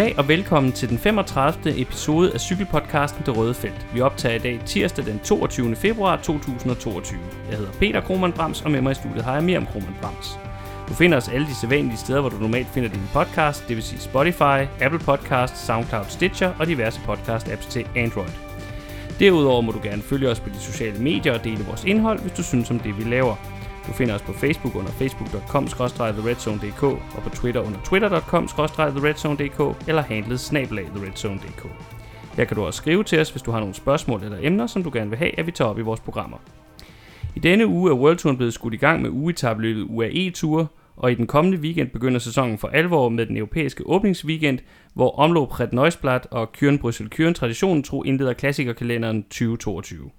Goddag og velkommen til den 35. episode af cykelpodcasten Det Røde Felt. Vi optager i dag tirsdag den 22. februar 2022. Jeg hedder Peter Krohmann Brams, og med mig i studiet har jeg Miriam Krohmann Brams. Du finder os alle de sædvanlige steder, hvor du normalt finder din podcast, det vil sige Spotify, Apple Podcast, SoundCloud, Stitcher og diverse podcast-apps til Android. Derudover må du gerne følge os på de sociale medier og dele vores indhold, hvis du synes om det, vi laver. Du finder os på Facebook under facebook.com-theredzone.dk og på Twitter under twitter.com-theredzone.dk eller handlet snablag theredzone.dk. Her kan du også skrive til os, hvis du har nogle spørgsmål eller emner, som du gerne vil have, at vi tager op i vores programmer. I denne uge er World Tour blevet skudt i gang med ugetabløbet UAE Tour, og i den kommende weekend begynder sæsonen for alvor med den europæiske åbningsweekend, hvor Omloop Red Neusblad og Kyren Bryssel Kyren traditionen tro indleder klassikerkalenderen 2022.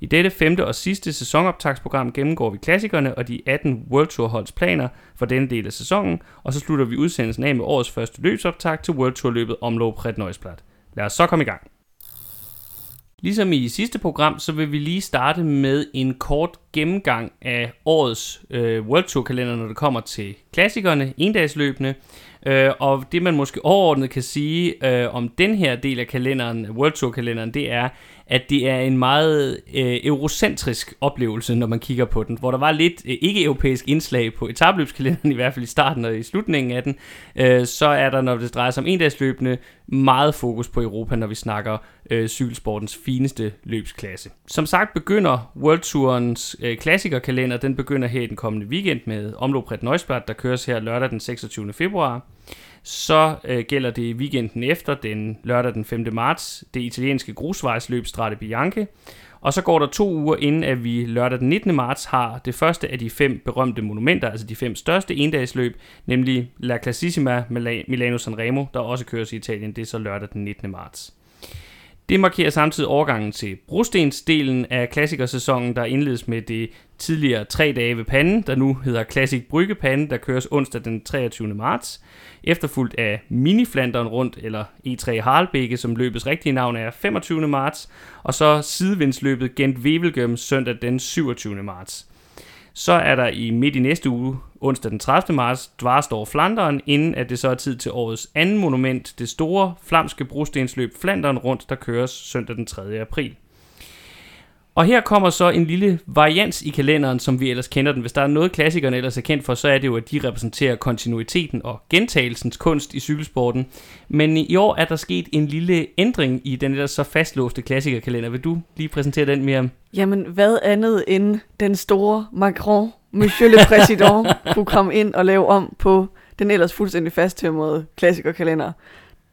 I dette femte og sidste sæsonoptagsprogram gennemgår vi klassikerne og de 18 World Tour holds planer for denne del af sæsonen, og så slutter vi udsendelsen af med årets første løbsoptag til World Tour løbet Omloop Red Neusblad. Lad os så komme i gang. Ligesom i sidste program, så vil vi lige starte med en kort gennemgang af årets øh, World Tour kalender, når det kommer til klassikerne, endagsløbene. Øh, og det man måske overordnet kan sige øh, om den her del af kalenderen, World Tour kalenderen, det er, at det er en meget øh, eurocentrisk oplevelse, når man kigger på den, hvor der var lidt øh, ikke-europæisk indslag på etabløbskalenderen, i hvert fald i starten og i slutningen af den, øh, så er der, når det drejer sig om endagsløbende, meget fokus på Europa, når vi snakker øh, cykelsportens fineste løbsklasse. Som sagt begynder World Tourens øh, klassikerkalender, den begynder her i den kommende weekend med omlop Red Neusblad, der køres her lørdag den 26. februar. Så øh, gælder det weekenden efter, den lørdag den 5. marts, det italienske grusvejsløb Strade Bianche. Og så går der to uger inden, at vi lørdag den 19. marts har det første af de fem berømte monumenter, altså de fem største endagsløb, nemlig La Classissima Milano Sanremo, der også køres i Italien. Det er så lørdag den 19. marts. Det markerer samtidig overgangen til brostensdelen af klassikersæsonen, der indledes med det tidligere tre dage ved Panden, der nu hedder Classic Bryggepande, der køres onsdag den 23. marts, efterfulgt af Mini-Flanderen rundt, eller E3 Harlbække, som løbets rigtige navn er 25. marts, og så sidevindsløbet Gent Wevelgem søndag den 27. marts. Så er der i midt i næste uge, onsdag den 30. marts, Dvarstor Flanderen, inden at det så er tid til årets anden monument, det store flamske brostensløb Flanderen rundt, der køres søndag den 3. april. Og her kommer så en lille varians i kalenderen, som vi ellers kender den. Hvis der er noget, klassikerne ellers er kendt for, så er det jo, at de repræsenterer kontinuiteten og gentagelsens kunst i cykelsporten. Men i år er der sket en lille ændring i den ellers så fastlåste klassikerkalender. Vil du lige præsentere den mere? Jamen, hvad andet end den store Macron, Monsieur le Président, kunne komme ind og lave om på den ellers fuldstændig fasttømrede klassikerkalender.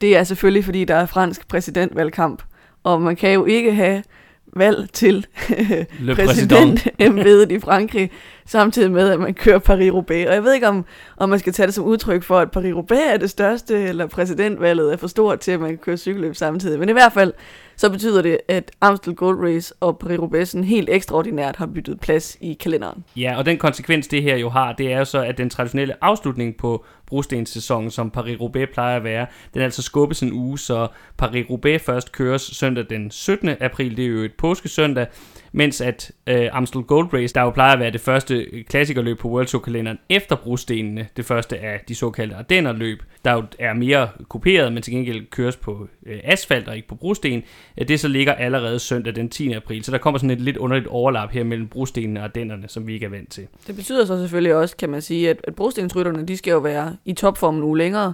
Det er selvfølgelig, fordi der er fransk præsidentvalgkamp, og man kan jo ikke have valg til præsidentembedet i Frankrig, samtidig med, at man kører Paris-Roubaix. Og jeg ved ikke, om, om man skal tage det som udtryk for, at Paris-Roubaix er det største, eller præsidentvalget er for stort til, at man kan køre cykelløb samtidig. Men i hvert fald, så betyder det, at Amstel Gold Race og Paris-Roubaix helt ekstraordinært har byttet plads i kalenderen. Ja, og den konsekvens, det her jo har, det er jo så, at den traditionelle afslutning på brostenssæsonen, som Paris-Roubaix plejer at være, den er altså skubbes en uge, så Paris-Roubaix først køres søndag den 17. april, det er jo et påskesøndag, mens at øh, Amstel Gold Race, der jo plejer at være det første øh, klassikerløb på World Tour kalenderen efter brostenene, det første af de såkaldte Ardennerløb, der jo er mere kuperet, men til gengæld køres på øh, asfalt og ikke på brosten, øh, det så ligger allerede søndag den 10. april. Så der kommer sådan et lidt underligt overlap her mellem brostenene og Ardennerne, som vi ikke er vant til. Det betyder så selvfølgelig også, kan man sige, at, at brostensrytterne, de skal jo være i topform nu længere,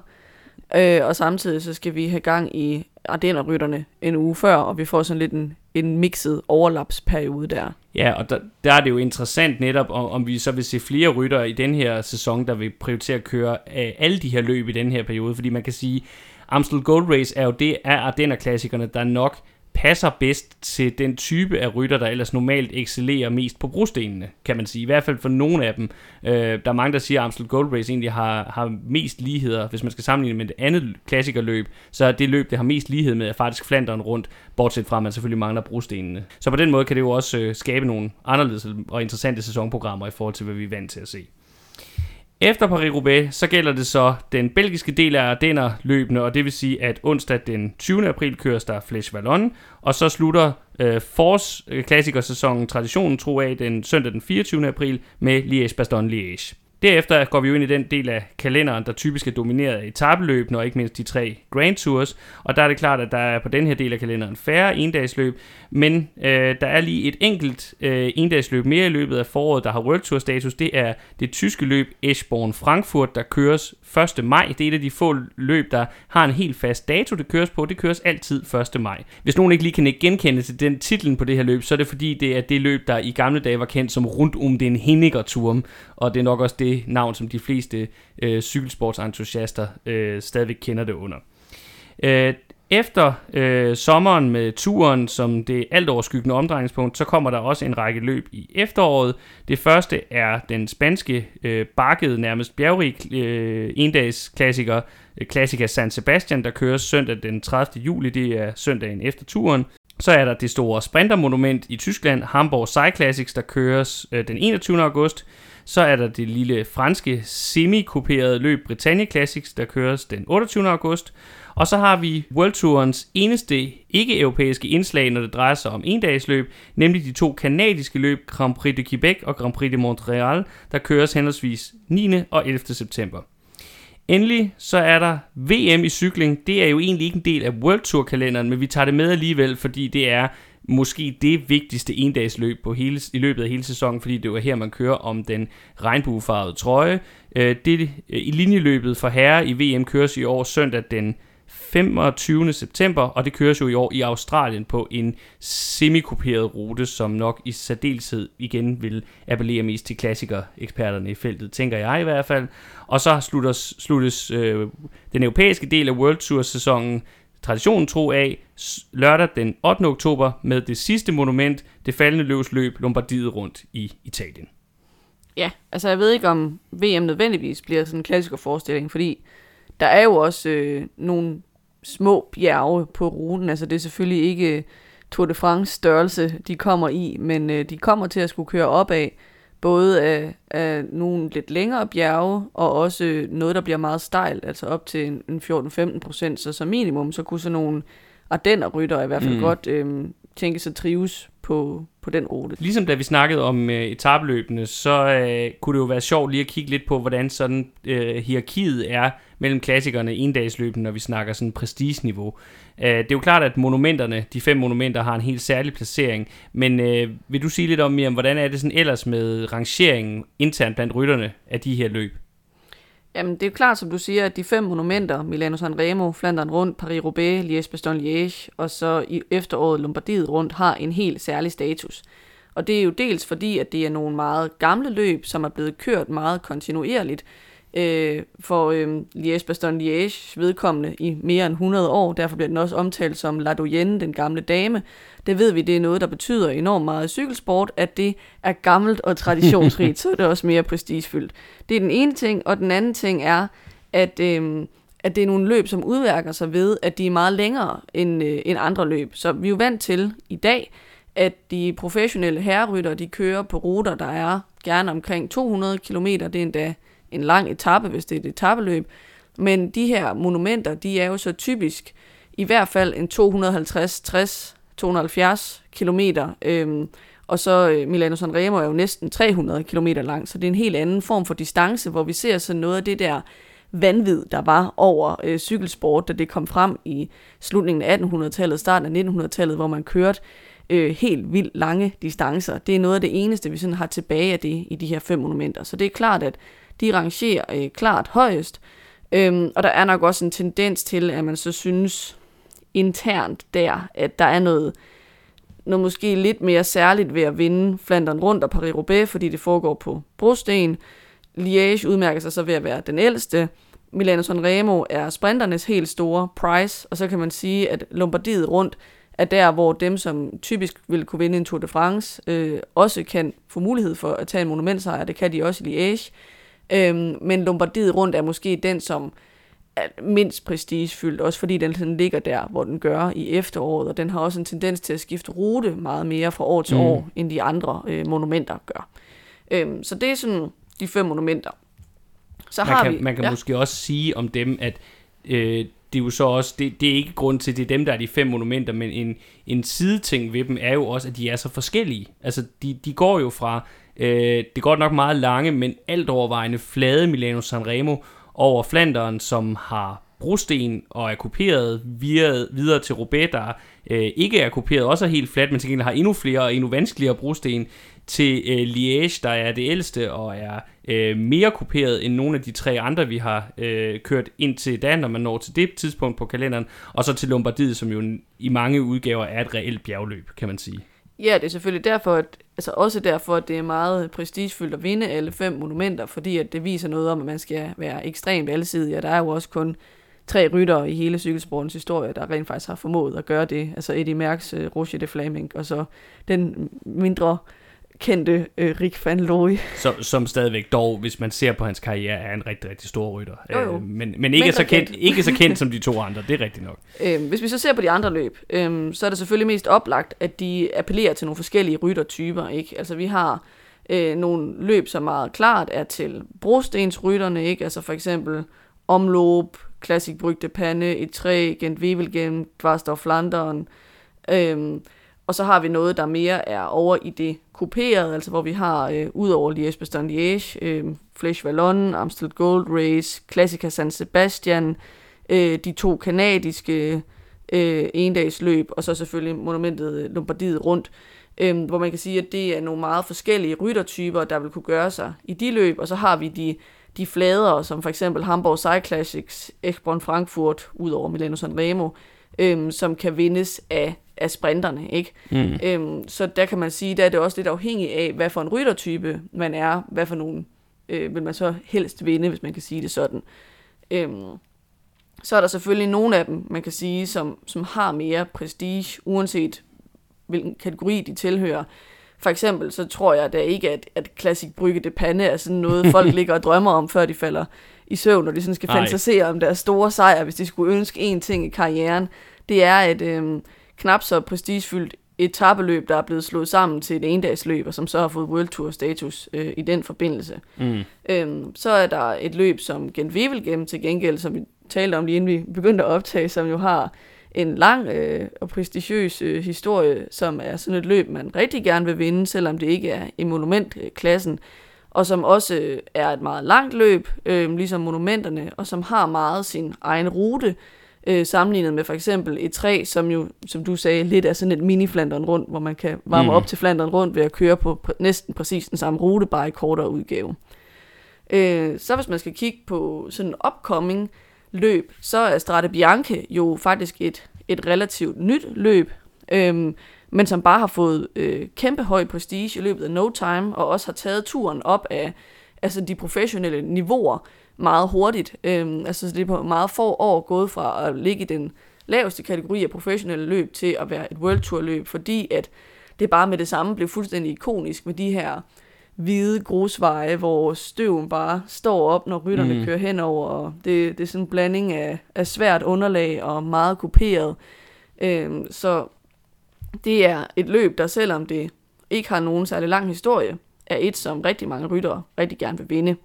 øh, og samtidig så skal vi have gang i Ardennerrytterne en uge før, og vi får sådan lidt en, en mixet overlapsperiode der. Ja, og der, der er det jo interessant netop, om, om vi så vil se flere ryttere i den her sæson, der vil prioritere at køre af alle de her løb i den her periode, fordi man kan sige, Amstel Gold Race er jo det af Ardenner-klassikerne, der nok passer bedst til den type af rytter, der ellers normalt excellerer mest på brostenene, kan man sige. I hvert fald for nogle af dem. Øh, der er mange, der siger, at Amstel Gold Race egentlig har, har mest ligheder. Hvis man skal sammenligne med det andet klassikerløb, så er det løb, det har mest lighed med, er faktisk Flanderen rundt, bortset fra, at man selvfølgelig mangler brostenene. Så på den måde kan det jo også øh, skabe nogle anderledes og interessante sæsonprogrammer i forhold til, hvad vi er vant til at se. Efter Paris-Roubaix, så gælder det så den belgiske del af Ardenner løbende, og det vil sige, at onsdag den 20. april køres der Flèche Wallonne, og så slutter øh, Force øh, klassikersæsonen traditionen tro af den søndag den 24. april med Liège-Bastogne-Liège. Derefter går vi jo ind i den del af kalenderen, der typisk er domineret af etabeløbene og ikke mindst de tre Grand Tours. Og der er det klart, at der er på den her del af kalenderen færre endagsløb, men øh, der er lige et enkelt øh, endagsløb mere i løbet af foråret, der har World Tour status. Det er det tyske løb Eschborn-Frankfurt, der køres 1. maj. Det er et af de få løb, der har en helt fast dato, det køres på. Det køres altid 1. maj. Hvis nogen ikke lige kan genkende til den titlen på det her løb, så er det fordi, det er det løb, der i gamle dage var kendt som rundt om den Henniger-turm. og det er nok også det navn, som de fleste øh, cykelsportsentusiaster øh, stadigvæk kender det under. Øh, efter øh, sommeren med turen som det alt overskyggende omdrejningspunkt, så kommer der også en række løb i efteråret. Det første er den spanske øh, bakkede, nærmest bjergrig øh, endags øh, klassiker, øh, Classica San Sebastian, der køres søndag den 30. juli. Det er søndagen efter turen. Så er der det store sprintermonument i Tyskland, Hamburg Cyclassics, der køres øh, den 21. august. Så er der det lille franske semi-kuperede løb Britannia Classics, der køres den 28. august. Og så har vi World Tourens eneste ikke-europæiske indslag, når det drejer sig om endagsløb, nemlig de to kanadiske løb Grand Prix de Quebec og Grand Prix de Montreal, der køres henholdsvis 9. og 11. september. Endelig så er der VM i cykling. Det er jo egentlig ikke en del af World Tour kalenderen, men vi tager det med alligevel, fordi det er måske det vigtigste endagsløb på hele, i løbet af hele sæsonen, fordi det var her, man kører om den regnbuefarvede trøje. Øh, det, øh, I linjeløbet for herre i VM køres i år søndag den 25. september, og det køres jo i år i Australien på en semikoperet rute, som nok i særdeleshed igen vil appellere mest til klassikereksperterne i feltet, tænker jeg i hvert fald. Og så sluttes, sluttes øh, den europæiske del af World Tour sæsonen traditionen tro af lørdag den 8. oktober med det sidste monument, det faldende løvsløb Lombardiet rundt i Italien. Ja, altså jeg ved ikke om VM nødvendigvis bliver sådan en klassisk forestilling, fordi der er jo også øh, nogle små bjerge på ruten. Altså det er selvfølgelig ikke Tour de France størrelse, de kommer i, men øh, de kommer til at skulle køre op af både af, af nogle lidt længere bjerge, og også noget, der bliver meget stejlt, altså op til en, en 14-15 procent. Så som minimum, så kunne sådan nogle Ardenner-rytter i hvert fald mm. godt øh, tænkes at trives på, på den rute. Ligesom da vi snakkede om øh, etabløbene, så øh, kunne det jo være sjovt lige at kigge lidt på, hvordan sådan øh, hierarkiet er mellem klassikerne i endagsløbene, når vi snakker sådan prestigeniveau. Øh, det er jo klart, at monumenterne, de fem monumenter, har en helt særlig placering, men øh, vil du sige lidt om, Miriam, hvordan er det sådan ellers med rangeringen internt blandt rytterne af de her løb? Jamen, det er jo klart, som du siger, at de fem monumenter, Milano Sanremo, Flandern Rundt, Paris-Roubaix, Liège-Bastogne-Liège, og så i efteråret Lombardiet Rundt, har en helt særlig status. Og det er jo dels fordi, at det er nogle meget gamle løb, som er blevet kørt meget kontinuerligt, øh, for øh, Liège Bastogne Liège vedkommende i mere end 100 år. Derfor bliver den også omtalt som La Doyenne, den gamle dame. Det ved vi, det er noget, der betyder enormt meget i cykelsport, at det er gammelt og traditionsrigt, så er det også mere prestigefyldt. Det er den ene ting, og den anden ting er, at, øh, at det er nogle løb, som udværker sig ved, at de er meget længere end, øh, end andre løb. Så vi er jo vant til i dag, at de professionelle herrerytter, de kører på ruter, der er gerne omkring 200 km. Det er endda en lang etape, hvis det er et etabeløb. Men de her monumenter, de er jo så typisk i hvert fald en 250, 60, 270 kilometer. Øhm, og så øh, Milano Sanremo er jo næsten 300 km lang, så det er en helt anden form for distance, hvor vi ser sådan noget af det der vanvid, der var over øh, cykelsport, da det kom frem i slutningen af 1800-tallet, starten af 1900-tallet, hvor man kørte øh, helt vildt lange distancer. Det er noget af det eneste, vi sådan har tilbage af det i de her fem monumenter. Så det er klart, at de rangerer øh, klart højest. Øhm, og der er nok også en tendens til, at man så synes internt der, at der er noget, noget måske lidt mere særligt ved at vinde Flandern rundt og Paris-Roubaix, fordi det foregår på brosten. Liège udmærker sig så ved at være den ældste. Milano Sanremo er sprinternes helt store prize, og så kan man sige, at Lombardiet rundt er der, hvor dem, som typisk vil kunne vinde en Tour de France, øh, også kan få mulighed for at tage en monumentsejr. Det kan de også i Liège. Øhm, men Lombardiet rundt er måske den, som er mindst prestigefyldt, også fordi den sådan ligger der, hvor den gør i efteråret, og den har også en tendens til at skifte rute meget mere fra år til mm. år, end de andre øh, monumenter gør. Øhm, så det er sådan de fem monumenter. Så man har kan, vi, man kan ja. måske også sige om dem, at øh, det er jo så også, det, det er ikke grund til, at det er dem, der er de fem monumenter, men en, en sideting ved dem er jo også, at de er så forskellige. Altså, de, de går jo fra Øh, det er godt nok meget lange, men alt overvejende flade Milano Sanremo over Flanderen, som har brosten og er kuperet videre, videre til Roubaix, der øh, ikke er kuperet, også er helt fladt, men til gengæld har endnu flere og endnu vanskeligere brosten, til øh, Liège, der er det ældste og er øh, mere kuperet end nogle af de tre andre, vi har øh, kørt ind til da, når man når til det tidspunkt på kalenderen, og så til Lombardiet, som jo i mange udgaver er et reelt bjergløb, kan man sige. Ja, det er selvfølgelig derfor, at, altså også derfor, at det er meget prestigefyldt at vinde alle fem monumenter, fordi at det viser noget om, at man skal være ekstremt alsidig, og der er jo også kun tre ryttere i hele cykelsportens historie, der rent faktisk har formået at gøre det. Altså Eddie Merckx, øh, Roger de Flaming, og så den mindre kendte uh, Rick van Looy. Som, som stadigvæk dog, hvis man ser på hans karriere, er en rigtig, rigtig stor rytter. Jo, jo. Øh, men, men ikke, så kendt, kendt. ikke så kendt som de to andre, det er rigtigt nok. Øhm, hvis vi så ser på de andre løb, øhm, så er det selvfølgelig mest oplagt, at de appellerer til nogle forskellige ryttertyper. Ikke? Altså vi har øh, nogle løb, som meget klart er til brostensrytterne, ikke? altså for eksempel omløb, Classic Brygte Pande, et træ, Gent Wevelgem, Dvarstor Flanderen. Øhm, og så har vi noget, der mere er over i det kuperede, altså hvor vi har, øh, ud over Liège Bastogne Liège, øh, Flèche Wallonne, Amstel Gold Race, Classica San Sebastian, øh, de to kanadiske øh, endagsløb, og så selvfølgelig monumentet øh, Lombardiet rundt, øh, hvor man kan sige, at det er nogle meget forskellige ryttertyper, der vil kunne gøre sig i de løb, og så har vi de de flader, som for eksempel Hamburg Cyclassics, Ekbron Frankfurt, ud over Milano Sanremo, øhm, som kan vindes af, af sprinterne. Ikke? Mm. Øhm, så der kan man sige, der er det også lidt afhængigt af, hvad for en ryttertype man er, hvad for nogle øh, vil man så helst vinde, hvis man kan sige det sådan. Øhm, så er der selvfølgelig nogle af dem, man kan sige, som, som har mere prestige, uanset hvilken kategori de tilhører. For eksempel, så tror jeg da ikke, at, at Classic Brygge de Pande er sådan noget, folk ligger og drømmer om, før de falder i søvn, når de sådan skal Ej. fantasere om deres store sejr, hvis de skulle ønske én ting i karrieren. Det er et øhm, knap så prestigefyldt etabeløb, der er blevet slået sammen til et endagsløb, og som så har fået World Tour status øh, i den forbindelse. Mm. Øhm, så er der et løb som Gent Wevelgem til gengæld, som vi talte om lige inden vi begyndte at optage, som jo har en lang øh, og prestigiøs øh, historie, som er sådan et løb, man rigtig gerne vil vinde, selvom det ikke er i monumentklassen, og som også øh, er et meget langt løb, øh, ligesom monumenterne, og som har meget sin egen rute, øh, sammenlignet med for eksempel et træ, som jo, som du sagde, lidt er sådan et mini-Flandern rundt, hvor man kan varme mm. op til Flandern rundt ved at køre på pr- næsten præcis den samme rute, bare i kortere udgave. Øh, så hvis man skal kigge på sådan en upcoming, løb, så er Strade Bianche jo faktisk et, et relativt nyt løb, øhm, men som bare har fået øh, kæmpe høj prestige i løbet af no time, og også har taget turen op af altså de professionelle niveauer meget hurtigt. Øhm, altså det er på meget få år gået fra at ligge i den laveste kategori af professionelle løb til at være et World Tour løb, fordi at det bare med det samme blev fuldstændig ikonisk med de her hvide grusveje, hvor støven bare står op, når rytterne mm. kører henover. Og det, det er sådan en blanding af, af svært underlag og meget kuperet. Øhm, så det er et løb, der selvom det ikke har nogen særlig lang historie, er et, som rigtig mange ryttere rigtig gerne vil vinde.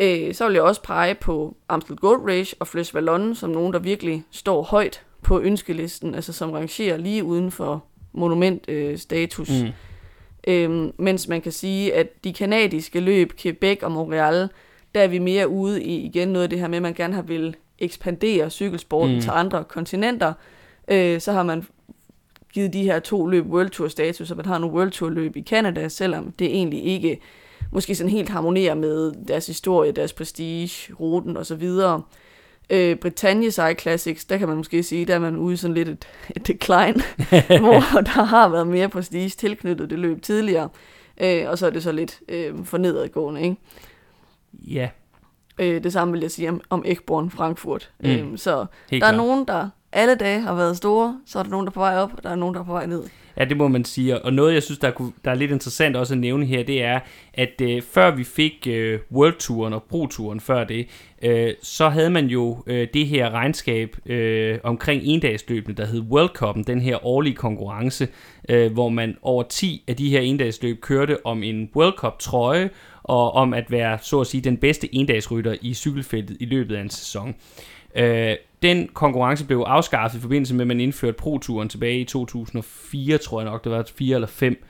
Øh, så vil jeg også pege på Amstel Gold Race og Flèche Wallonne som nogen, der virkelig står højt på ønskelisten, altså som rangerer lige uden for monumentstatus. Øh, mm. Øhm, mens man kan sige, at de kanadiske løb, Quebec og Montreal, der er vi mere ude i igen noget af det her med, at man gerne har vil ekspandere cykelsporten mm. til andre kontinenter. Øh, så har man givet de her to løb World Tour status, så man har nogle World Tour løb i Canada, selvom det egentlig ikke måske sådan helt harmonerer med deres historie, deres prestige, ruten og så videre. Øh, Britannia Cycle Classics, der kan man måske sige, der er man ude i sådan lidt et, et decline, hvor der har været mere prestige tilknyttet det løb tidligere, øh, og så er det så lidt øh, for nedadgående, ikke? Ja. Øh, det samme vil jeg sige om, om Ekborn Frankfurt. Mm. Øh, så Helt der klar. er nogen, der alle dage har været store, så er der nogen, der er på vej op, og der er nogen, der er på vej ned. Ja, det må man sige. Og noget, jeg synes, der, kunne, der er lidt interessant også at nævne her, det er, at øh, før vi fik øh, Worldturen og Pro Touren før det, øh, så havde man jo øh, det her regnskab øh, omkring endagsløbene, der hed World Cup'en, den her årlige konkurrence, øh, hvor man over 10 af de her endagsløb kørte om en World Cup trøje, og om at være, så at sige, den bedste endagsrytter i cykelfeltet i løbet af en sæson. Øh, den konkurrence blev afskaffet i forbindelse med, at man indførte Pro-turen tilbage i 2004, tror jeg nok, det var 4 eller 5.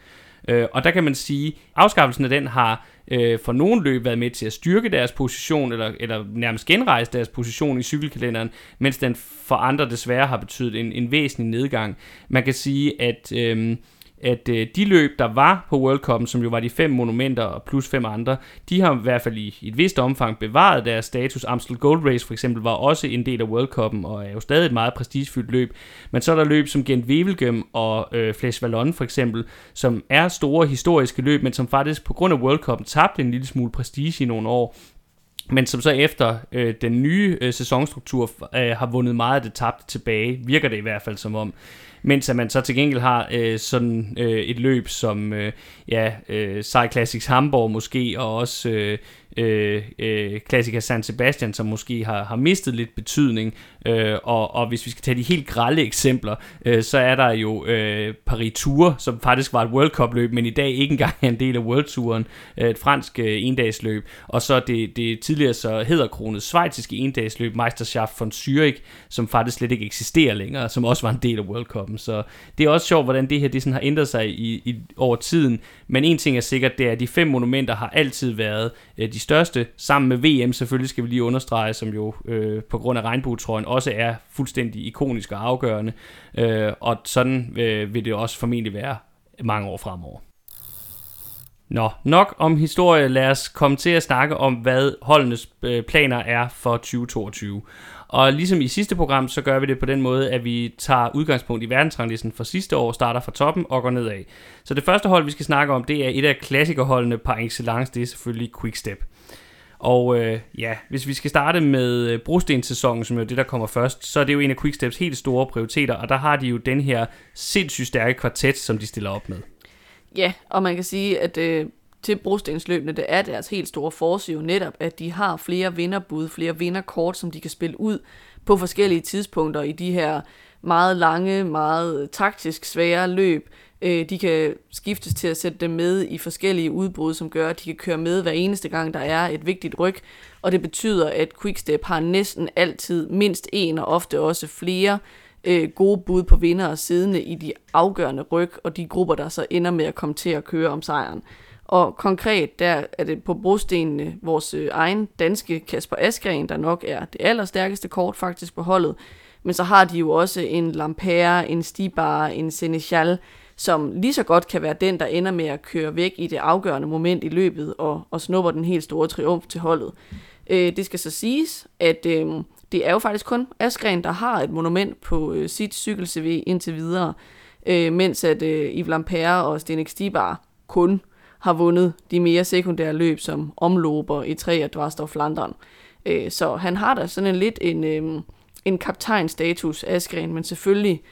Øh, og der kan man sige, afskaffelsen af den har øh, for nogle løb været med til at styrke deres position, eller, eller nærmest genrejse deres position i cykelkalenderen, mens den for andre desværre har betydet en, en væsentlig nedgang. Man kan sige, at... Øh, at øh, de løb, der var på World Cup, som jo var de fem monumenter og plus fem andre, de har i hvert fald i, i et vist omfang bevaret deres status. Amstel Gold Race for eksempel var også en del af World Cup'en og er jo stadig et meget prestigefyldt løb. Men så er der løb som Gent Wevelgem og øh, Flash Vallon for eksempel, som er store historiske løb, men som faktisk på grund af World Cup'en tabte en lille smule prestige i nogle år men som så efter øh, den nye øh, sæsonstruktur øh, har vundet meget af det tabte tilbage, virker det i hvert fald som om. Mens at man så til gengæld har øh, sådan øh, et løb som øh, ja, øh, Classics Hamburg måske, og også øh, øh, øh, klassiker San Sebastian, som måske har, har mistet lidt betydning. Øh, og, og hvis vi skal tage de helt grælde eksempler, øh, så er der jo øh, Paris Tour, som faktisk var et World Cup løb, men i dag ikke engang er en del af World Touren, øh, et fransk øh, endagsløb. Og så det, det tidligere så hedderkronet svejtiske endagsløb, Meisterschaft von Zürich, som faktisk slet ikke eksisterer længere, som også var en del af World Cup'en. Så det er også sjovt, hvordan det her det sådan har ændret sig i, i, over tiden. Men en ting er sikkert, det er, at de fem monumenter har altid været øh, de største, sammen med VM selvfølgelig skal vi lige understrege, som jo øh, på grund af regnbuetrøjen også er fuldstændig ikonisk og afgørende. Øh, og sådan øh, vil det også formentlig være mange år fremover. Nå, nok om historie. Lad os komme til at snakke om, hvad holdenes øh, planer er for 2022. Og ligesom i sidste program, så gør vi det på den måde, at vi tager udgangspunkt i verdensranglisten fra sidste år, starter fra toppen og går nedad. Så det første hold, vi skal snakke om, det er et af klassikerholdene par excellence, det er selvfølgelig Quickstep. Og øh, ja, hvis vi skal starte med øh, brostenssæsonen, som jo er det, der kommer først, så er det jo en af Quicksteps helt store prioriteter, og der har de jo den her sindssygt stærke kvartet, som de stiller op med. Ja, og man kan sige, at øh, til brostensløbene, det er deres helt store force jo netop, at de har flere vinderbud, flere vinderkort, som de kan spille ud på forskellige tidspunkter i de her meget lange, meget taktisk svære løb. Øh, de kan skiftes til at sætte dem med i forskellige udbrud, som gør, at de kan køre med hver eneste gang, der er et vigtigt ryg. Og det betyder, at Quickstep har næsten altid mindst en, og ofte også flere øh, gode bud på vinder og siddende i de afgørende ryg, og de grupper, der så ender med at komme til at køre om sejren. Og konkret, der er det på brostenene vores øh, egen danske Kasper Askren, der nok er det allerstærkeste kort faktisk på holdet. Men så har de jo også en Lampere, en Stibar, en Senechal, som lige så godt kan være den, der ender med at køre væk i det afgørende moment i løbet og, og snupper den helt store triumf til holdet. Øh, det skal så siges, at øh, det er jo faktisk kun Askren, der har et monument på øh, sit cykel-CV indtil videre, øh, mens at øh, Yves Lampere og Stenik Stibar kun har vundet de mere sekundære løb som omlober i tre af Dvarstov Flandern. Øh, så han har da sådan en lidt en, øh, en kaptajnstatus, Askren, men selvfølgelig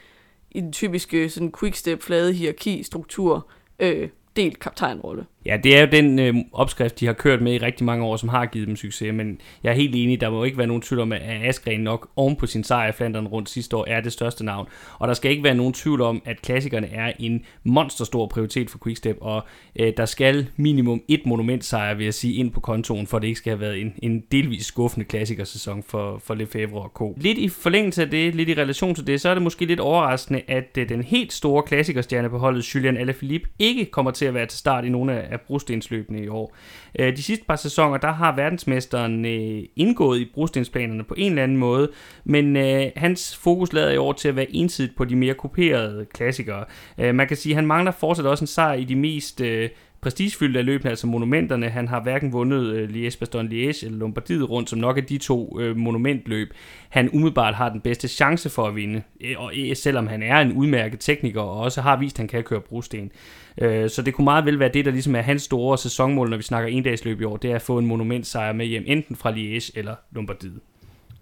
i den typiske sådan quickstep flade hierarki struktur øh, delt kaptajnrolle. Ja, det er jo den øh, opskrift, de har kørt med i rigtig mange år, som har givet dem succes, men jeg er helt enig, der må ikke være nogen tvivl om, at Askren nok oven på sin sejr i Flandern rundt sidste år er det største navn. Og der skal ikke være nogen tvivl om, at klassikerne er en monsterstor prioritet for Quickstep, og øh, der skal minimum et monumentsejr, vil jeg sige, ind på kontoen, for det ikke skal have været en, en delvis skuffende klassikersæson for, for Lefebvre og Co. Lidt i forlængelse af det, lidt i relation til det, så er det måske lidt overraskende, at øh, den helt store klassikerstjerne på holdet, Julian Alaphilippe, ikke kommer til at være til start i nogle af af brostensløbene i år. Øh, de sidste par sæsoner, der har verdensmesteren øh, indgået i brostensplanerne på en eller anden måde, men øh, hans fokus lader i år til at være ensidigt på de mere kuperede klassikere. Øh, man kan sige, at han mangler fortsat også en sejr i de mest øh, prestigefyldte af løbene, altså monumenterne. Han har hverken vundet øh, Liège-Bastogne-Liège eller Lombardiet rundt, som nok er de to øh, monumentløb, han umiddelbart har den bedste chance for at vinde. Øh, og øh, selvom han er en udmærket tekniker, og også har vist, at han kan køre brosten. Øh, så det kunne meget vel være det, der ligesom er hans store sæsonmål, når vi snakker endagsløb i år, det er at få en monumentsejr med hjem, enten fra Liège eller Lombardiet.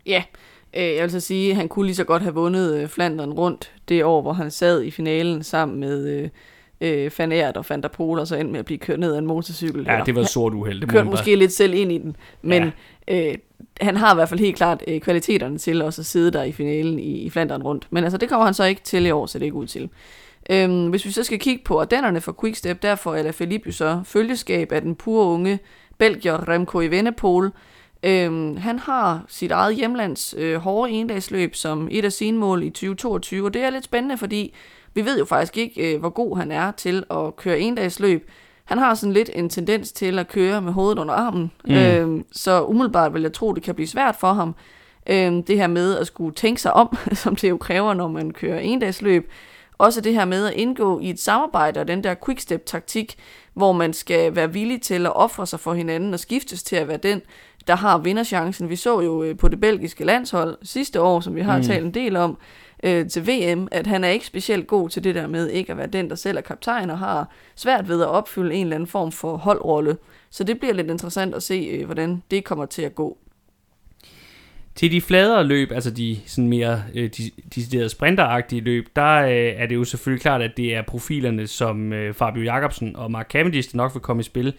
Ja, øh, jeg vil så sige, at han kunne lige så godt have vundet øh, Flandern rundt det år, hvor han sad i finalen sammen med øh, øh, Van Aert og Van der Pol, og så endte med at blive kørt ned af en motorcykel. Ja, det var et sort uheld. Det kørte måske lidt selv ind i den, men ja. øh, han har i hvert fald helt klart øh, kvaliteterne til også at sidde der i finalen i, i Flandern rundt. Men altså, det kommer han så ikke til i år, så det ikke ud til. Øhm, hvis vi så skal kigge på Ardennerne for Quickstep, der får Alaphilippe så følgeskab af den pure unge belgier Remco Evenepoel. Øhm, han har sit eget hjemlands øh, hårde endagsløb som et af sine mål i 2022, og det er lidt spændende, fordi vi ved jo faktisk ikke, øh, hvor god han er til at køre endagsløb. Han har sådan lidt en tendens til at køre med hovedet under armen, mm. øh, så umiddelbart vil jeg tro, det kan blive svært for ham. Øh, det her med at skulle tænke sig om, som det jo kræver, når man kører endagsløb. Også det her med at indgå i et samarbejde og den der quickstep-taktik, hvor man skal være villig til at ofre sig for hinanden og skiftes til at være den, der har vinderchancen. Vi så jo øh, på det belgiske landshold sidste år, som vi har mm. talt en del om, øh, til VM, at han er ikke specielt god til det der med ikke at være den, der selv er kaptajn og har svært ved at opfylde en eller anden form for holdrolle. Så det bliver lidt interessant at se, øh, hvordan det kommer til at gå. Til de fladere løb, altså de sådan mere øh, de, deciderede sprinteragtige løb, der øh, er det jo selvfølgelig klart, at det er profilerne som øh, Fabio Jacobsen og Mark Cavendish, der nok vil komme i spil.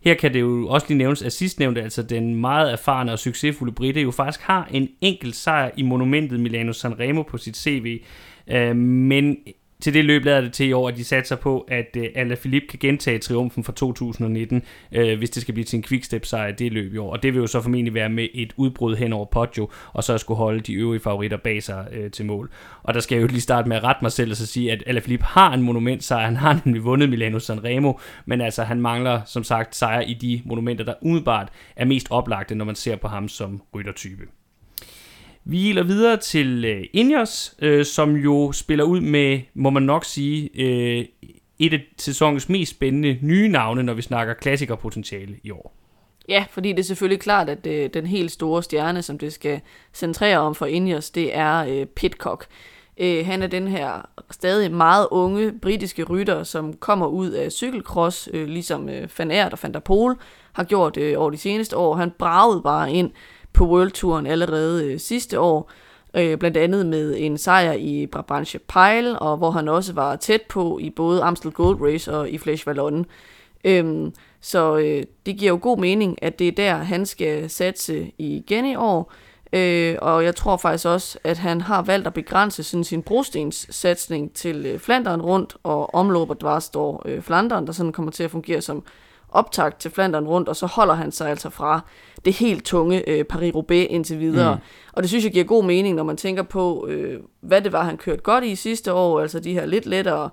Her kan det jo også lige nævnes, at sidstnævnte, altså den meget erfarne og succesfulde Britte, jo faktisk har en enkelt sejr i monumentet Milano Sanremo på sit CV. Øh, men til det løb lader det til i år, at de satser på, at øh, uh, Alaphilippe kan gentage triumfen fra 2019, øh, hvis det skal blive til en quickstep sejr det løb i år. Og det vil jo så formentlig være med et udbrud hen over Poggio, og så skulle holde de øvrige favoritter bag sig øh, til mål. Og der skal jeg jo lige starte med at rette mig selv og så sige, at Alaphilippe har en monumentsejr. Han har nemlig vundet Milano Sanremo, men altså han mangler som sagt sejr i de monumenter, der umiddelbart er mest oplagte, når man ser på ham som ryttertype. Vi hiler videre til øh, Ingers, øh, som jo spiller ud med, må man nok sige, øh, et af sæsonens mest spændende nye navne, når vi snakker klassikerpotentiale i år. Ja, fordi det er selvfølgelig klart, at øh, den helt store stjerne, som det skal centrere om for Ingers, det er øh, Pitcock. Øh, han er den her stadig meget unge britiske rytter, som kommer ud af cykelcross, øh, ligesom øh, Van Aert og Van der Pol har gjort øh, over de seneste år. Han bragede bare ind på World Touren allerede øh, sidste år, øh, blandt andet med en sejr i Brabantse Pejl, og hvor han også var tæt på i både Amstel Gold Race og i Flash Wallonne. Øhm, så øh, det giver jo god mening, at det er der, han skal satse igen i år. Øh, og jeg tror faktisk også, at han har valgt at begrænse sådan sin brostens satsning til øh, Flanderen rundt og omløber Dvarstor øh, Flanderen, der sådan kommer til at fungere som optakt til Flandern rundt, og så holder han sig altså fra det helt tunge øh, Paris-Roubaix indtil videre. Mm. Og det synes jeg giver god mening, når man tænker på, øh, hvad det var, han kørte godt i sidste år, altså de her lidt lettere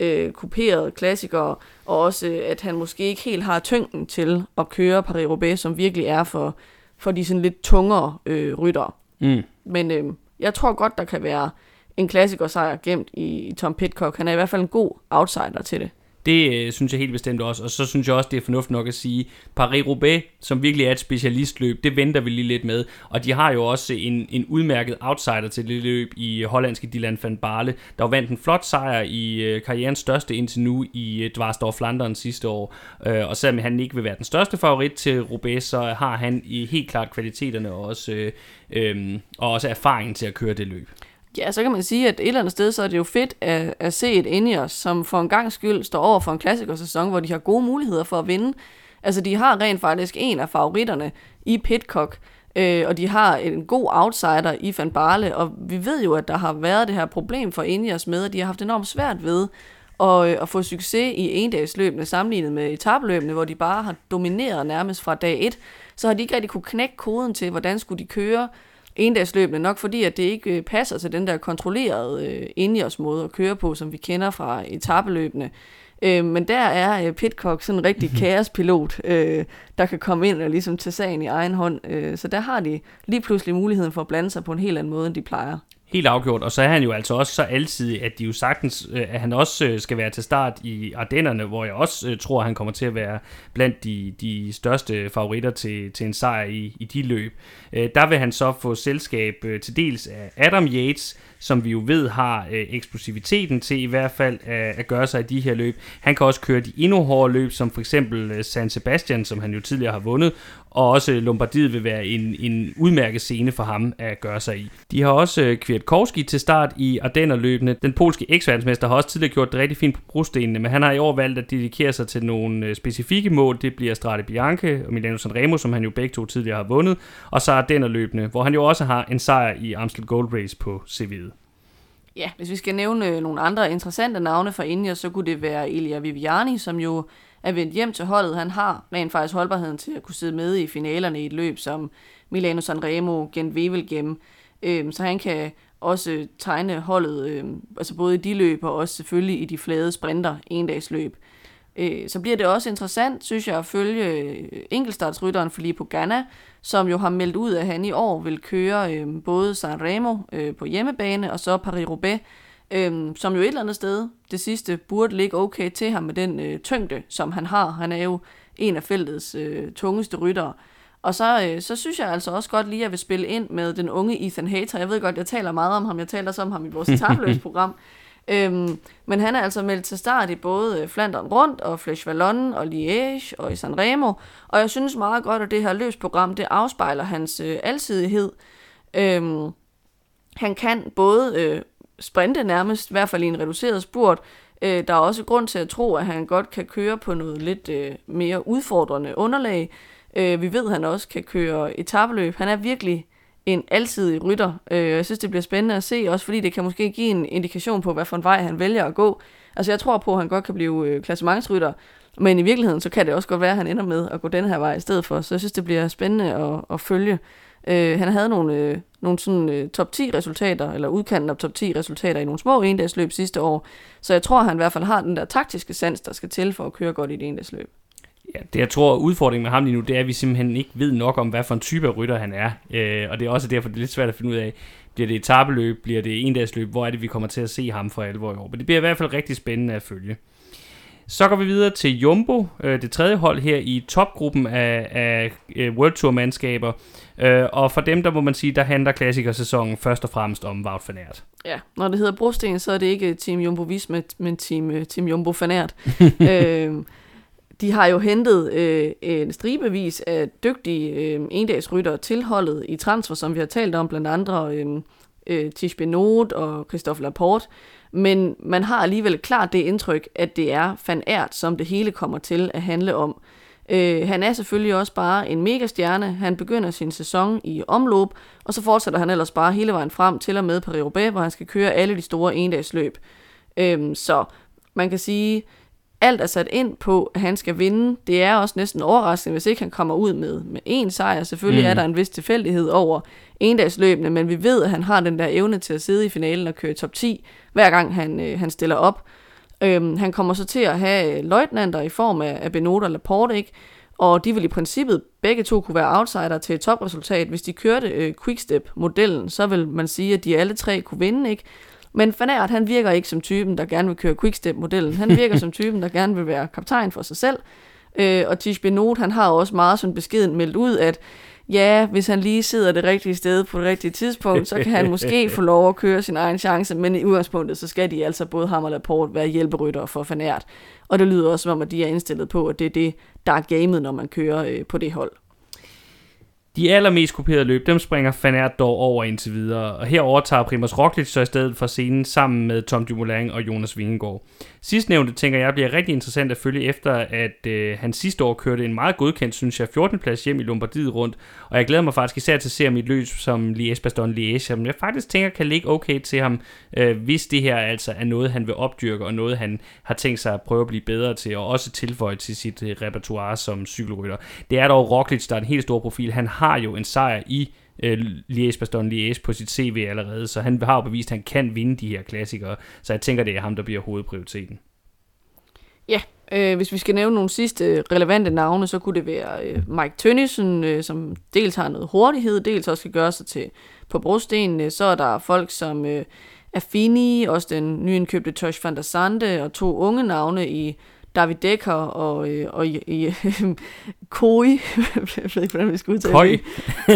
øh, kuperede klassikere, og også øh, at han måske ikke helt har tyngden til at køre Paris-Roubaix, som virkelig er for, for de sådan lidt tungere øh, ryttere. Mm. Men øh, jeg tror godt, der kan være en klassikersejr gemt i, i Tom Pitcock. Han er i hvert fald en god outsider til det. Det øh, synes jeg helt bestemt også. Og så synes jeg også, det er fornuftigt nok at sige, Paris-Roubaix, som virkelig er et specialistløb, det venter vi lige lidt med. Og de har jo også en, en udmærket outsider til det løb i hollandske Dylan van Barle, der vandt en flot sejr i øh, karrierens største indtil nu i øh, Dvarsdorf Flandern sidste år. Øh, og selvom han ikke vil være den største favorit til Roubaix, så har han i helt klart kvaliteterne og også, øh, øh, og også erfaringen til at køre det løb. Ja, så kan man sige, at et eller andet sted, så er det jo fedt at, at se et Ineos, som for en gang skyld står over for en klassikersæson, hvor de har gode muligheder for at vinde. Altså, de har rent faktisk en af favoritterne i Pitcock, øh, og de har en god outsider i Van Barle, og vi ved jo, at der har været det her problem for Ineos med, at de har haft enormt svært ved at, øh, at få succes i endagsløbene sammenlignet med etabløbene, hvor de bare har domineret nærmest fra dag et, så har de ikke rigtig kunne knække koden til, hvordan skulle de køre, endagsløbene, nok fordi, at det ikke øh, passer til den der kontrollerede øh, indjørs måde at køre på, som vi kender fra etabeløbene. Øh, men der er øh, Pitcock sådan en rigtig kaospilot, øh, der kan komme ind og ligesom tage sagen i egen hånd. Øh, så der har de lige pludselig muligheden for at blande sig på en helt anden måde, end de plejer. Helt afgjort, og så er han jo altså også så altid, at de jo sagtens, øh, at han også øh, skal være til start i Ardennerne, hvor jeg også øh, tror, at han kommer til at være blandt de, de største favoritter til, til en sejr i, i de løb. Der vil han så få selskab til dels af Adam Yates, som vi jo ved har øh, eksplosiviteten til i hvert fald øh, at gøre sig i de her løb. Han kan også køre de endnu hårdere løb, som for eksempel øh, San Sebastian, som han jo tidligere har vundet, og også Lombardiet vil være en, en udmærket scene for ham at gøre sig i. De har også øh, Kwiatkowski til start i Ardennerløbene. Den polske eks har også tidligere gjort det rigtig fint på brostenene, men han har i år valgt at dedikere sig til nogle øh, specifikke mål. Det bliver Strade Bianche og Milano Sanremo, som han jo begge to tidligere har vundet, og så Ardennerløbene, hvor han jo også har en sejr i Amstel Gold Race på CV'et. Ja, hvis vi skal nævne øh, nogle andre interessante navne for India, så kunne det være Elia Viviani, som jo er vendt hjem til holdet. Han har rent faktisk holdbarheden til at kunne sidde med i finalerne i et løb som Milano Sanremo, Gent Wevelgem, øhm, så han kan også tegne holdet, øh, altså både i de løb og også selvfølgelig i de flade sprinter, endagsløb. Øh, så bliver det også interessant, synes jeg, at følge øh, enkeltstartsrytteren Filippo Ganna, som jo har meldt ud, at han i år vil køre øh, både Sanremo øh, på hjemmebane og så Paris-Roubaix, øh, som jo et eller andet sted, det sidste, burde ligge okay til ham med den øh, tyngde, som han har. Han er jo en af feltets øh, tungeste ryttere. Og så, øh, så synes jeg altså også godt lige, at jeg vil spille ind med den unge Ethan Hater. Jeg ved godt, jeg taler meget om ham. Jeg taler også om ham i vores tabløsprogram. Øhm, men han er altså meldt til start i både øh, Flandern Rundt og Flèche Wallonne og Liège og i Sanremo. Og jeg synes meget godt, at det her løbsprogram, det afspejler hans øh, alsidighed. Øhm, han kan både øh, sprinte nærmest, i hvert fald i en reduceret spurt. Øh, der er også grund til at tro, at han godt kan køre på noget lidt øh, mere udfordrende underlag. Øh, vi ved, at han også kan køre etabeløb. Han er virkelig en alsidig rytter. Øh, jeg synes, det bliver spændende at se, også fordi det kan måske give en indikation på, hvad for en vej han vælger at gå. Altså jeg tror på, at han godt kan blive øh, klassementsrytter, men i virkeligheden, så kan det også godt være, at han ender med at gå den her vej i stedet for. Så jeg synes, det bliver spændende at, at følge. Øh, han havde nogle, øh, nogle sådan, øh, top 10 resultater, eller udkanten af top 10 resultater i nogle små endagsløb sidste år. Så jeg tror, at han i hvert fald har den der taktiske sans, der skal til for at køre godt i et endagsløb. Ja, det jeg tror, udfordringen med ham lige nu, det er, at vi simpelthen ikke ved nok om, hvad for en type af rytter han er. Øh, og det er også derfor, det er lidt svært at finde ud af, bliver det etabeløb, bliver det endagsløb, hvor er det, vi kommer til at se ham for alvor i år. Men det bliver i hvert fald rigtig spændende at følge. Så går vi videre til Jumbo, øh, det tredje hold her i topgruppen af, af øh, World Tour mandskaber. Øh, og for dem, der må man sige, der handler klassikersæsonen først og fremmest om Wout van Aert. Ja, når det hedder Brosten, så er det ikke Team Jumbo Visma, men Team, team Jumbo van Aert. øh, de har jo hentet øh, en stribevis af dygtige øh, endagsryttere tilholdet i transfer, som vi har talt om, blandt andre øh, øh, Tish Benot og Christophe Laporte. Men man har alligevel klart det indtryk, at det er Van Aert, som det hele kommer til at handle om. Øh, han er selvfølgelig også bare en megastjerne. Han begynder sin sæson i omløb, og så fortsætter han ellers bare hele vejen frem til og med Paris-Roubaix, hvor han skal køre alle de store endagsløb. Øh, så man kan sige, alt er sat ind på, at han skal vinde. Det er også næsten overraskende, hvis ikke han kommer ud med, med én sejr. Selvfølgelig mm. er der en vis tilfældighed over endagsløbene, men vi ved, at han har den der evne til at sidde i finalen og køre top 10, hver gang han, øh, han stiller op. Øhm, han kommer så til at have løjtnanter i form af, af og Laporte, ikke? og de vil i princippet begge to kunne være outsider til et topresultat. Hvis de kørte øh, quickstep-modellen, så vil man sige, at de alle tre kunne vinde, ikke? Men Fanart, han virker ikke som typen, der gerne vil køre quickstep-modellen. Han virker som typen, der gerne vil være kaptajn for sig selv. Øh, og Tish Benot, han har også meget sådan beskeden meldt ud, at ja, hvis han lige sidder det rigtige sted på det rigtige tidspunkt, så kan han måske få lov at køre sin egen chance, men i udgangspunktet, så skal de altså både ham og Laporte være hjælperytter for Fanært. Og det lyder også som om, at de er indstillet på, at det er det, der er gamet, når man kører øh, på det hold. De allermest kopierede løb, dem springer Fanart dog over indtil videre, og her overtager Primoz Roglic så i stedet for scenen sammen med Tom Dumoulin og Jonas Vingegaard. Sidstnævnte tænker jeg bliver rigtig interessant at følge efter, at øh, han sidste år kørte en meget godkendt, synes jeg, 14. plads hjem i Lombardiet rundt, og jeg glæder mig faktisk især til at se ham i et løb som Liège Baston Liège, som jeg faktisk tænker kan ligge okay til ham, øh, hvis det her altså er noget, han vil opdyrke, og noget, han har tænkt sig at prøve at blive bedre til, og også tilføje til sit øh, repertoire som cykelrytter. Det er dog Roglic, der er en helt stor profil. Han har har jo en sejr i øh, Liège Baston Liège på sit CV allerede, så han har jo bevist, at han kan vinde de her klassikere, så jeg tænker, det er ham, der bliver hovedprioriteten. Ja, øh, hvis vi skal nævne nogle sidste relevante navne, så kunne det være øh, Mike Tønnesen, øh, som dels har noget hurtighed, dels også skal gøre sig til på brostenene. Så er der folk som øh, Affini, også den nyindkøbte Tosh van der Sande, og to unge navne i David Dekker og, øh, og øh, Koi, jeg ved ikke, hvordan vi skal udtale Koi.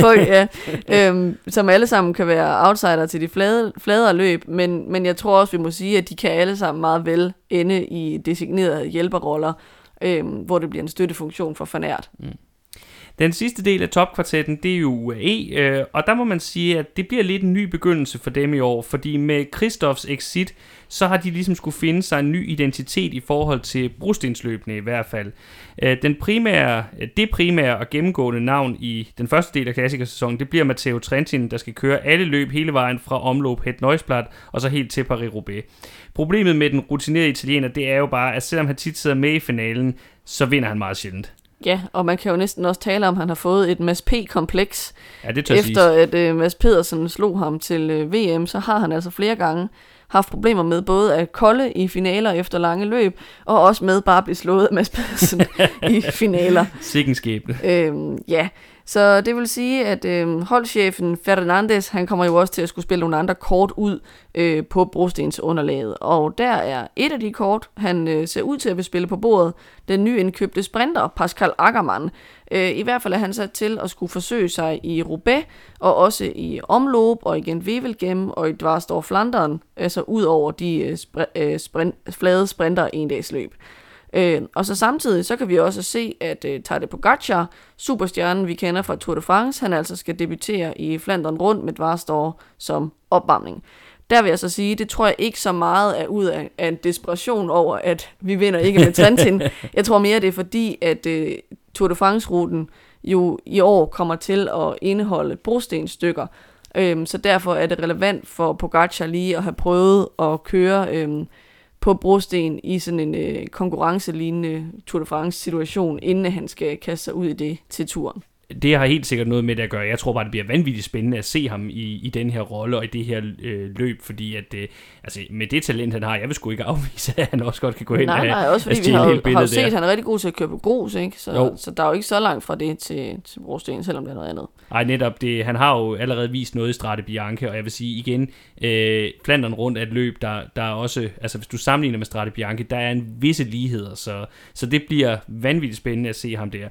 Koi, ja. øhm, som alle sammen kan være outsider til de flade, fladere løb, men, men jeg tror også, vi må sige, at de kan alle sammen meget vel ende i designerede hjælperroller, øhm, hvor det bliver en støttefunktion for fanært. Mm. Den sidste del af topkvartetten, det er jo UAE, øh, og der må man sige, at det bliver lidt en ny begyndelse for dem i år, fordi med Christoffs exit, så har de ligesom skulle finde sig en ny identitet i forhold til brostensløbene i hvert fald. Øh, den primære, det primære og gennemgående navn i den første del af klassikersæsonen, det bliver Matteo Trentin, der skal køre alle løb hele vejen fra omløb Het Neusblad og så helt til Paris-Roubaix. Problemet med den rutinerede italiener, det er jo bare, at selvom han tit sidder med i finalen, så vinder han meget sjældent. Ja, og man kan jo næsten også tale om, at han har fået et Mads P-kompleks. Ja, det Efter siges. at uh, Mads Pedersen slog ham til uh, VM, så har han altså flere gange haft problemer med både at kolde i finaler efter lange løb, og også med bare at blive slået af Mads Pedersen i finaler. Sikken skæbne. Øhm, ja, så det vil sige, at øh, holdchefen Fernandes, han kommer jo også til at skulle spille nogle andre kort ud øh, på brostens underlaget. Og der er et af de kort, han øh, ser ud til at vil spille på bordet, den nyindkøbte sprinter, Pascal Ackermann. Øh, I hvert fald er han sat til at skulle forsøge sig i Roubaix, og også i Omloop, og igen Wevelgem, og i Dvarstor Flandern, altså ud over de øh, spr- øh, sprint, flade sprinter en dags løb. Øh, og så samtidig, så kan vi også se, at øh, Tadej Pogacar, superstjernen vi kender fra Tour de France, han altså skal debutere i Flandern rundt med Dvarstor som opvarmning. Der vil jeg så sige, det tror jeg ikke så meget er ud af, af en desperation over, at vi vinder ikke med Trentin. jeg tror mere, det er fordi, at øh, Tour de France-ruten jo i år kommer til at indeholde brostenstykker. Øhm, så derfor er det relevant for Pogacar lige at have prøvet at køre øhm, på brosten i sådan en øh, konkurrencelignende Tour de France-situation, inden han skal kaste sig ud i det til turen. Det har helt sikkert noget med det at gøre. Jeg tror bare, det bliver vanvittigt spændende at se ham i, i den her rolle og i det her øh, løb, fordi at, øh, altså, med det talent, han har, jeg vil sgu ikke afvise, at han også godt kan gå ind Nej, og, nej, også fordi vi har, har jo set, at han er rigtig god til at køre på grus, ikke? Så, Jo. så der er jo ikke så langt fra det til, til brosten, selvom det er noget andet. Ej, netop det. Han har jo allerede vist noget i Strade Bianche, og jeg vil sige igen, øh, Flandern rundt er et løb, der, der er også, altså hvis du sammenligner med Strade Bianche, der er en visse ligheder, så, så det bliver vanvittigt spændende at se ham der.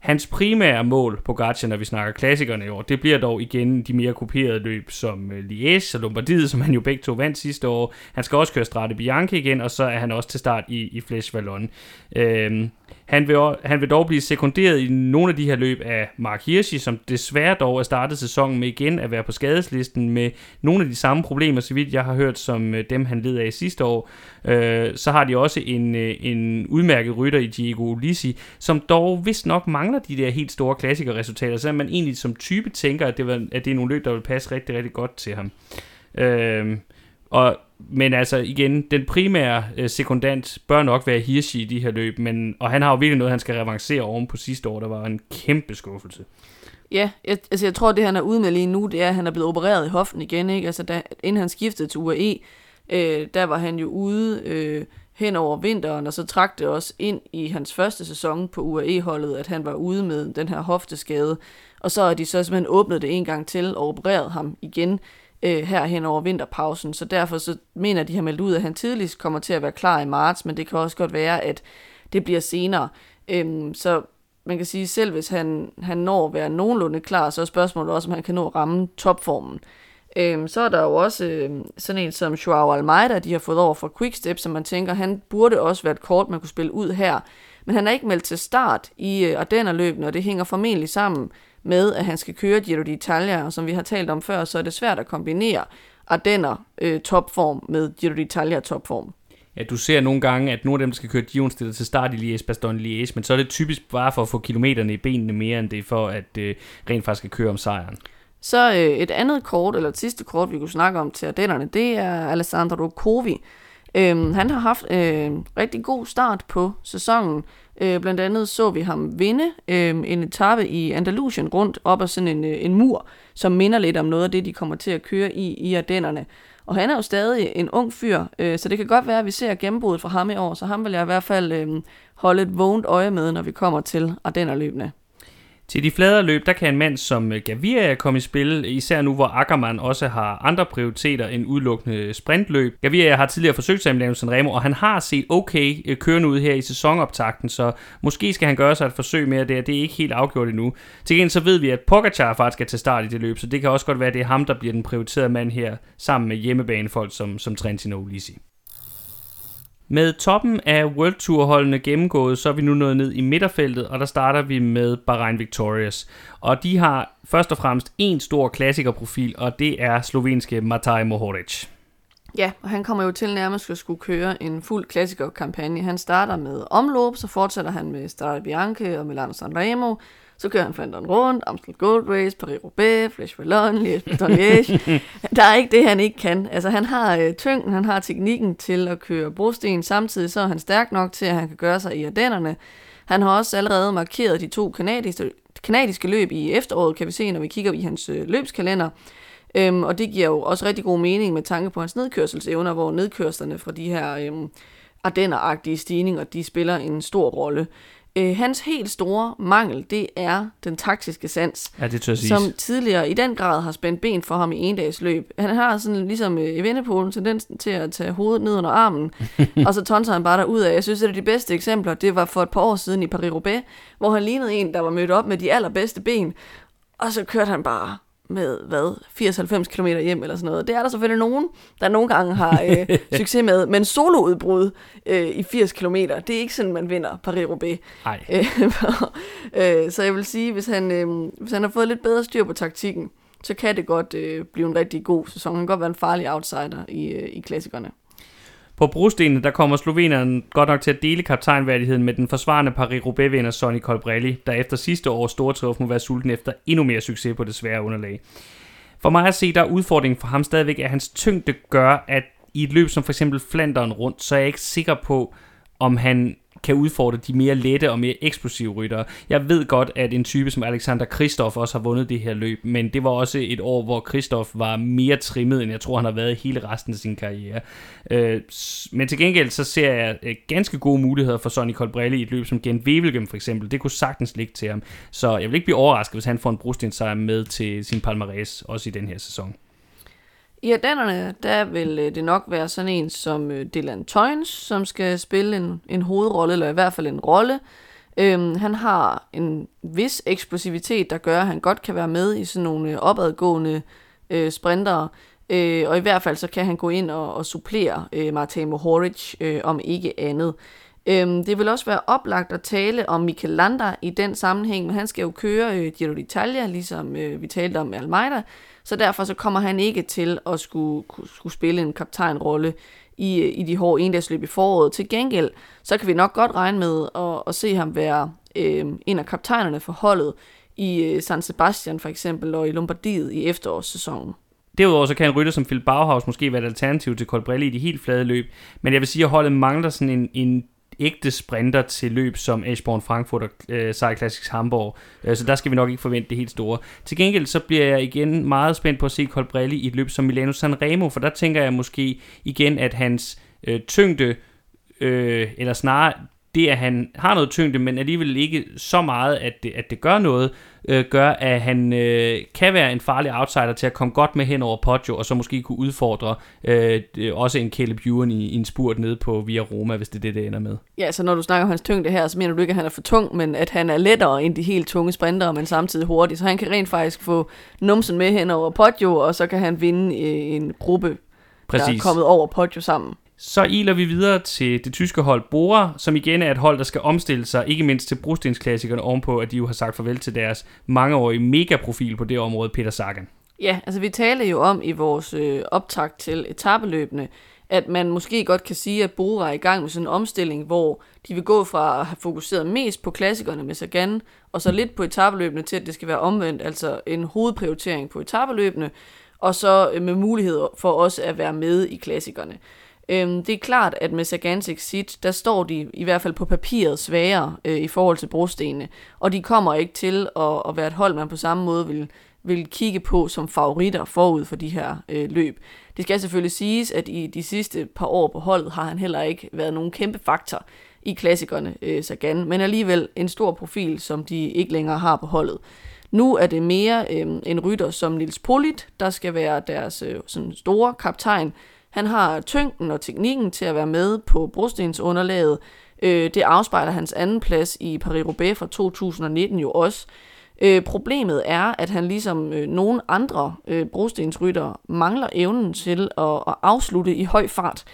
Hans primære mål på Gacha, når vi snakker klassikerne i år, det bliver dog igen de mere kuperede løb som øh, Liège og Lombardiet, som han jo begge to vandt sidste år. Han skal også køre Strade Bianche igen, og så er han også til start i, i Flesh Vallon. Øhm, han vil, han vil dog blive sekunderet i nogle af de her løb af Mark Hirschi, som desværre dog er startet sæsonen med igen at være på skadeslisten med nogle af de samme problemer, så vidt jeg har hørt, som øh, dem han led af sidste år. Øh, så har de også en, øh, en udmærket rytter i Diego Ulisi, som dog vist nok mangler de der helt store klassikerresultater, så man egentlig som type tænker, at det, var, at det er nogle løb, der vil passe rigtig, rigtig godt til ham. Øh, og, men altså igen, den primære øh, sekundant bør nok være Hirschi i de her løb, men, og han har jo virkelig noget, han skal revancere oven på sidste år, der var en kæmpe skuffelse. Ja, jeg, altså jeg tror, det han er ude med lige nu, det er, at han er blevet opereret i hoften igen, ikke? Altså da, inden han skiftede til UAE, øh, der var han jo ude øh, hen over vinteren, og så trak det også ind i hans første sæson på UAE-holdet, at han var ude med den her hofteskade. Og så har de så simpelthen åbnet det en gang til og opereret ham igen øh, her hen over vinterpausen. Så derfor så mener de har meldt ud, at han tidligst kommer til at være klar i marts, men det kan også godt være, at det bliver senere. Øhm, så man kan sige, selv hvis han, han når at være nogenlunde klar, så er spørgsmålet også, om han kan nå at ramme topformen. Øhm, så er der jo også øhm, sådan en som Joao Almeida, de har fået over fra Quickstep, som man tænker, han burde også være et kort, man kunne spille ud her. Men han er ikke meldt til start i øh, Ardennerløbene, og det hænger formentlig sammen med, at han skal køre Giro d'Italia, og som vi har talt om før, så er det svært at kombinere Ardenner øh, topform med Giro d'Italia topform. Ja, du ser nogle gange, at nogle af dem, der skal køre Giron, stiller til start i Liège, Bastogne Liège, men så er det typisk bare for at få kilometerne i benene mere, end det er for at øh, rent faktisk skal køre om sejren. Så øh, et andet kort, eller et sidste kort, vi kunne snakke om til Ardennerne, det er Alessandro Covi. Øhm, han har haft øh, en rigtig god start på sæsonen. Øh, blandt andet så vi ham vinde øh, en etape i Andalusien rundt op ad sådan en, øh, en mur, som minder lidt om noget af det, de kommer til at køre i i Ardennerne. Og han er jo stadig en ung fyr, øh, så det kan godt være, at vi ser gennembruddet fra ham i år, så ham vil jeg i hvert fald øh, holde et vågent øje med, når vi kommer til Ardennerløbene. Til de fladere løb, der kan en mand som øh, Gaviria komme i spil, især nu hvor Ackermann også har andre prioriteter end udelukkende sprintløb. Gaviria har tidligere forsøgt sig med Milano Sanremo, og han har set okay øh, kørende ud her i sæsonoptakten, så måske skal han gøre sig et forsøg mere der. Det er ikke helt afgjort endnu. Til gengæld så ved vi, at Pogacar faktisk skal til start i det løb, så det kan også godt være, at det er ham, der bliver den prioriterede mand her, sammen med hjemmebanefolk som, som Trentino Ulisi. Med toppen af World Tour holdene gennemgået, så er vi nu nået ned i midterfeltet, og der starter vi med Bahrain Victorious. Og de har først og fremmest en stor klassikerprofil, og det er slovenske Matej Mohoric. Ja, og han kommer jo til nærmest at skulle køre en fuld klassikerkampagne. Han starter med omløb, så fortsætter han med Strade Bianche og Milano Sanremo. Så kører han Flandern rundt, Amstel Gold Race, Paris-Roubaix, Flesh Vallon, Liège-Bastogne-Liège. Der er ikke det, han ikke kan. Altså, han har øh, tyngden, han har teknikken til at køre brosten. Samtidig så er han stærk nok til, at han kan gøre sig i Ardennerne. Han har også allerede markeret de to kanadiske, kanadiske løb i efteråret, kan vi se, når vi kigger i hans øh, løbskalender. Øhm, og det giver jo også rigtig god mening med tanke på hans nedkørselsevner, hvor nedkørslerne fra de her øhm, ardenner stigninger, de spiller en stor rolle. Øh, hans helt store mangel, det er den taktiske sans, ja, det tør som tidligere i den grad har spændt ben for ham i en dags løb. Han har sådan ligesom øh, i vendepolen tendensen til at tage hovedet ned under armen, og så tonser han bare derud af. Jeg synes, at de bedste eksempler, det var for et par år siden i Paris-Roubaix, hvor han lignede en, der var mødt op med de allerbedste ben, og så kørte han bare med, hvad, 80-90 km hjem eller sådan noget. Det er der selvfølgelig nogen, der nogle gange har øh, succes med, men soloudbrud øh, i 80 km, det er ikke sådan, man vinder Paris-Roubaix. Nej. øh, så jeg vil sige, hvis han, øh, hvis han har fået lidt bedre styr på taktikken, så kan det godt øh, blive en rigtig god sæson. Han kan godt være en farlig outsider i, øh, i klassikerne. På brostenene, der kommer sloveneren godt nok til at dele kaptajnværdigheden med den forsvarende Paris-Roubaix-vinder Sonny Colbrelli, der efter sidste års store triumf må være sulten efter endnu mere succes på det svære underlag. For mig at se, der er udfordringen for ham stadigvæk, at hans tyngde gør, at i et løb som for eksempel Flanderen rundt, så er jeg ikke sikker på, om han kan udfordre de mere lette og mere eksplosive ryttere. Jeg ved godt, at en type som Alexander Kristoff også har vundet det her løb, men det var også et år, hvor Kristoff var mere trimmet, end jeg tror, han har været hele resten af sin karriere. Øh, men til gengæld så ser jeg øh, ganske gode muligheder for Sonny Colbrelli i et løb som Gent Wevelgem for eksempel. Det kunne sagtens ligge til ham. Så jeg vil ikke blive overrasket, hvis han får en brostensejr med til sin palmarès, også i den her sæson. I Ardennerne, der vil øh, det nok være sådan en som øh, Dylan Toynes, som skal spille en, en hovedrolle, eller i hvert fald en rolle. Øhm, han har en vis eksplosivitet, der gør, at han godt kan være med i sådan nogle øh, opadgående øh, sprintere. Øh, og i hvert fald så kan han gå ind og, og supplere øh, Martin Mohoric, øh, om ikke andet. Øhm, det vil også være oplagt at tale om Mikel Landa i den sammenhæng, men han skal jo køre øh, Giro d'Italia, ligesom øh, vi talte om med Almeida. Så derfor så kommer han ikke til at skulle, skulle spille en kaptajnrolle i, i de hårde endagsløb i foråret. Til gengæld, så kan vi nok godt regne med at, at se ham være øh, en af kaptajnerne for holdet i øh, San Sebastian for eksempel, og i Lombardiet i efterårssæsonen. Derudover så kan en rytter som Phil Bauhaus måske være et alternativ til Colbrelli i de helt flade løb, men jeg vil sige, at holdet mangler sådan en, en ægte sprinter til løb som Eschborn Frankfurt og øh, Sejr Classics Hamburg. Øh, så der skal vi nok ikke forvente det helt store. Til gengæld så bliver jeg igen meget spændt på at se Colbrelli i et løb som Milano Sanremo, for der tænker jeg måske igen, at hans øh, tyngde, øh, eller snarere det, at han har noget tyngde, men alligevel ikke så meget, at det, at det gør noget, øh, gør, at han øh, kan være en farlig outsider til at komme godt med hen over Poggio, og så måske kunne udfordre øh, også en Caleb Ewan i, i en spurt nede på Via Roma, hvis det er det, det ender med. Ja, så når du snakker om hans tyngde her, så mener du ikke, at han er for tung, men at han er lettere end de helt tunge sprintere, men samtidig hurtig, så han kan rent faktisk få numsen med hen over Poggio, og så kan han vinde en gruppe, Præcis. der er kommet over Poggio sammen. Så iler vi videre til det tyske hold Bora, som igen er et hold, der skal omstille sig, ikke mindst til brostensklassikerne ovenpå, at de jo har sagt farvel til deres mangeårige megaprofil på det område, Peter Sagan. Ja, altså vi taler jo om i vores øh, optakt til etabeløbende, at man måske godt kan sige, at Bora er i gang med sådan en omstilling, hvor de vil gå fra at have fokuseret mest på klassikerne med Sagan, og så lidt på etabeløbende til, at det skal være omvendt, altså en hovedprioritering på etabeløbende, og så øh, med mulighed for også at være med i klassikerne. Øhm, det er klart, at med Sagans Exit, der står de i hvert fald på papiret svagere øh, i forhold til brostenene, og de kommer ikke til at, at være et hold, man på samme måde vil, vil kigge på som favoritter forud for de her øh, løb. Det skal selvfølgelig siges, at i de sidste par år på holdet har han heller ikke været nogen kæmpe faktor i klassikerne øh, Sagan, men alligevel en stor profil, som de ikke længere har på holdet. Nu er det mere øh, en rytter som Nils Polit, der skal være deres øh, sådan store kaptajn, han har tyngden og teknikken til at være med på brostensunderlaget. Øh, det afspejler hans anden plads i Paris-Roubaix fra 2019 jo også. Øh, problemet er, at han ligesom øh, nogle andre øh, brostensrytter mangler evnen til at, at afslutte i høj fart.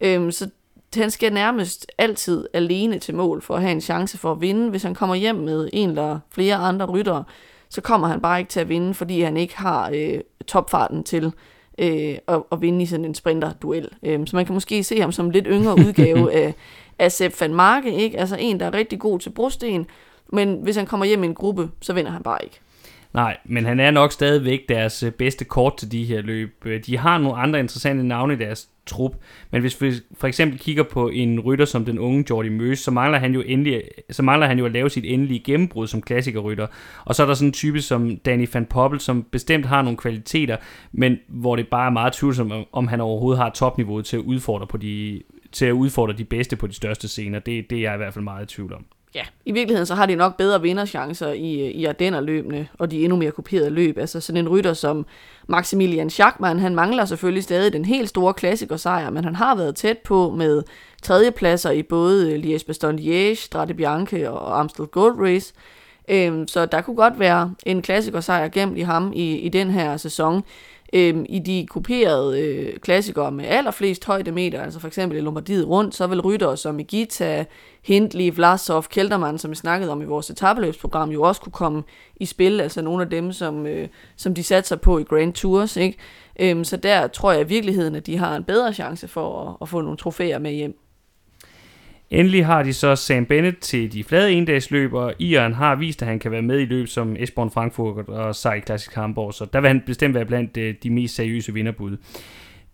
Øh, så han skal nærmest altid alene til mål for at have en chance for at vinde. Hvis han kommer hjem med en eller flere andre ryttere, så kommer han bare ikke til at vinde, fordi han ikke har øh, topfarten til øh, at, at vinde i sådan en sprinter-duel. Øh, så man kan måske se ham som en lidt yngre udgave af, af Sepp van Marke, ikke? Altså en, der er rigtig god til brosten, men hvis han kommer hjem i en gruppe, så vinder han bare ikke. Nej, men han er nok stadigvæk deres øh, bedste kort til de her løb. Øh, de har nogle andre interessante navne i deres trup, men hvis vi for eksempel kigger på en rytter som den unge Jordi Møs, så mangler han jo endelig, så mangler han jo at lave sit endelige gennembrud som klassikerrytter. Og så er der sådan en type som Danny van Poppel, som bestemt har nogle kvaliteter, men hvor det bare er meget tvivlsomt, om han overhovedet har topniveauet til at udfordre på de til at udfordre de bedste på de største scener. Det, det er jeg i hvert fald meget i tvivl om. Ja, i virkeligheden så har de nok bedre vinderchancer i, i Ardennerløbene og de endnu mere kuperede løb. Altså sådan en rytter som Maximilian Schachmann, han mangler selvfølgelig stadig den helt store klassikersejr, men han har været tæt på med tredjepladser i både Liège-Bastogne-Liège, Strade Bianche og Amstel Gold Race. Øhm, så der kunne godt være en klassikersejr gemt i ham i, i den her sæson. Øhm, I de kuperede øh, klassikere med allerflest højdemeter, altså for eksempel i Lombardiet rundt, så vil ryttere som Igita, Hindley, Vlasov, Keltermann, som vi snakkede om i vores etabeløbsprogram, jo også kunne komme i spil, altså nogle af dem, som, øh, som de satte sig på i Grand Tours. Ikke? Øhm, så der tror jeg i virkeligheden, at de har en bedre chance for at, at få nogle trofæer med hjem. Endelig har de så Sam Bennett til de flade endagsløb, og Iren har vist, at han kan være med i løb som Esbjørn Frankfurt og Sej Classic Hamburg, så der vil han bestemt være blandt øh, de mest seriøse vinderbud.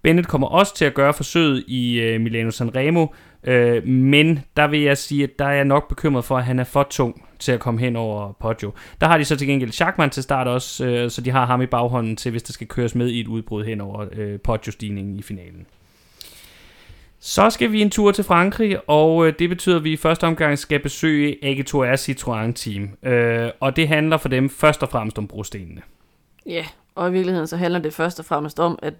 Bennett kommer også til at gøre forsøget i øh, Milano Sanremo, øh, men der vil jeg sige, at der er jeg nok bekymret for, at han er for tung til at komme hen over Poggio. Der har de så til gengæld Schachmann til start også, øh, så de har ham i baghånden til, hvis der skal køres med i et udbrud hen over øh, Poggio-stigningen i finalen. Så skal vi en tur til Frankrig, og øh, det betyder, at vi i første omgang skal besøge AG2R Citroën Team. Øh, og det handler for dem først og fremmest om brostenene. Ja, og i virkeligheden så handler det først og fremmest om, at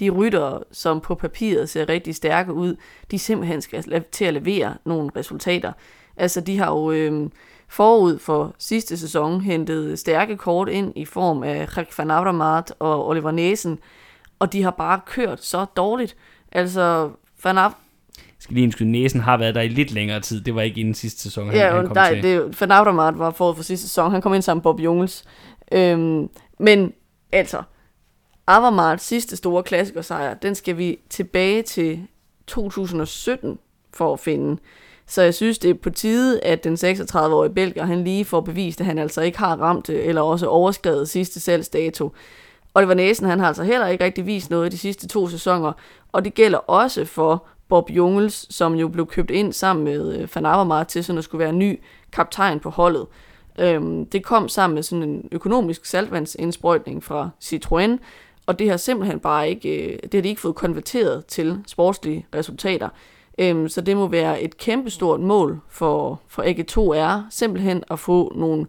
de rytter, som på papiret ser rigtig stærke ud, de simpelthen skal til at levere nogle resultater. Altså, de har jo øh, forud for sidste sæson hentet stærke kort ind i form af Rik van Avermaet og Oliver Næsen, og de har bare kørt så dårligt. Altså, Van Af skal lige indskyde, næsen har været der i lidt længere tid. Det var ikke inden sidste sæson, han, ja, han kom nej, til. Det, Van Avermaet var forud for sidste sæson. Han kom ind sammen med Bob Jungels. Øhm, men altså, Avermaets sidste store klassikersejr, den skal vi tilbage til 2017 for at finde. Så jeg synes, det er på tide, at den 36-årige belgier, han lige får bevist, at han altså ikke har ramt eller også overskrevet sidste salgsdato. Oliver Næsen, han har altså heller ikke rigtig vist noget i de sidste to sæsoner, og det gælder også for Bob Jungels, som jo blev købt ind sammen med øh, Van Avermaet til sådan at skulle være ny kaptajn på holdet. Øhm, det kom sammen med sådan en økonomisk saltvandsindsprøjtning fra Citroën, og det har simpelthen bare ikke, øh, det har de ikke fået konverteret til sportslige resultater. Øhm, så det må være et kæmpestort mål for, for AG2R, simpelthen at få nogle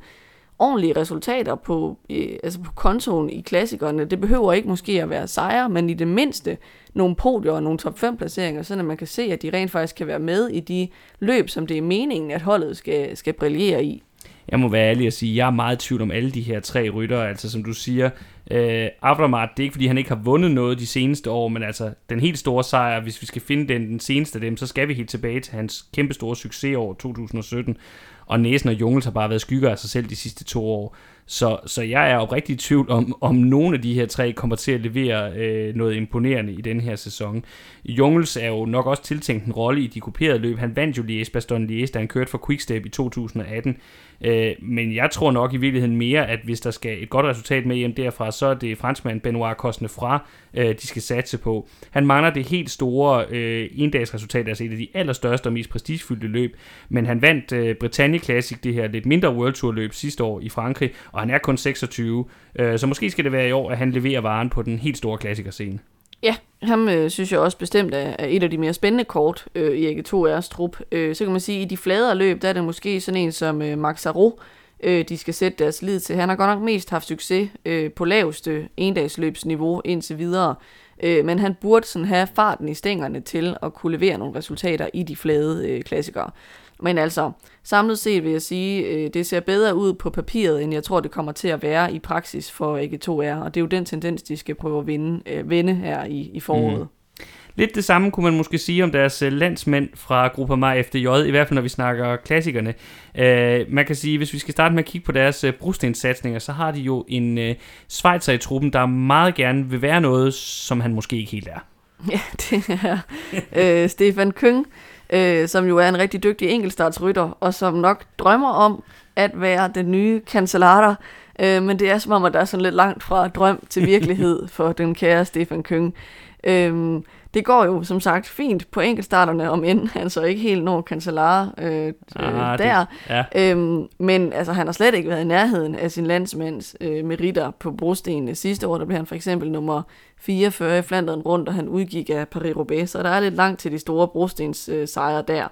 ordentlige resultater på, øh, altså på kontoen i klassikerne. Det behøver ikke måske at være sejre, men i det mindste nogle podier og nogle top 5 placeringer, så man kan se, at de rent faktisk kan være med i de løb, som det er meningen, at holdet skal, skal brillere i. Jeg må være ærlig og sige, at jeg er meget i tvivl om alle de her tre ryttere. Altså som du siger, øh, Avramart, det er ikke fordi han ikke har vundet noget de seneste år, men altså den helt store sejr, hvis vi skal finde den, den seneste af dem, så skal vi helt tilbage til hans kæmpe store succesår 2017. Og Næsen og Jungels har bare været skygger af sig selv de sidste to år. Så, så jeg er oprigtig i tvivl om, om nogle af de her tre kommer til at levere øh, noget imponerende i den her sæson. Jungels er jo nok også tiltænkt en rolle i de kuperede løb. Han vandt jo Liège Baston Liège, da han kørte for Quickstep i 2018. Øh, men jeg tror nok i virkeligheden mere, at hvis der skal et godt resultat med hjem derfra, så er det franskmand Benoit Cosnefra, øh, de skal satse på. Han mangler det helt store øh, endagsresultat, altså et af de allerstørste og mest prestigefyldte løb, men han vandt øh, Britannia Classic, det her lidt mindre World Tour løb sidste år i Frankrig, og han er kun 26, øh, så måske skal det være i år, at han leverer varen på den helt store klassikerscene. Ham øh, synes jeg også bestemt er, er et af de mere spændende kort øh, i AG2R's trup. Øh, så kan man sige, at i de fladere løb, der er det måske sådan en som øh, Max Aro, øh, de skal sætte deres lid til. Han har godt nok mest haft succes øh, på laveste endagsløbsniveau indtil videre. Øh, men han burde sådan have farten i stængerne til at kunne levere nogle resultater i de flade øh, klassikere. Men altså, samlet set vil jeg sige, øh, det ser bedre ud på papiret, end jeg tror, det kommer til at være i praksis for AG2R. Og det er jo den tendens, de skal prøve at vinde, øh, vende her i, i foråret. Mm. Lidt det samme kunne man måske sige om deres øh, landsmænd fra Gruppe Maj FDJ, i hvert fald når vi snakker klassikerne. Uh, man kan sige, hvis vi skal starte med at kigge på deres uh, brugstenssatsninger, så har de jo en uh, Schweizer i truppen, der meget gerne vil være noget, som han måske ikke helt er. Ja, det er uh, Stefan Køng, uh, som jo er en rigtig dygtig enkeltstartsrytter, og som nok drømmer om at være den nye kancelarer Øh, men det er som om, at der er sådan lidt langt fra drøm til virkelighed for den kære Stefan Køng. Øh, det går jo som sagt fint på enkeltstarterne, om end han så ikke helt når Cancellara øh, ah, der. Det, ja. øhm, men altså, han har slet ikke været i nærheden af sin landsmands øh, meritter på brostenene. Sidste år der blev han for eksempel nummer 44 i Flandern rundt, og han udgik af Paris-Roubaix, så der er lidt langt til de store brostens øh, sejre der.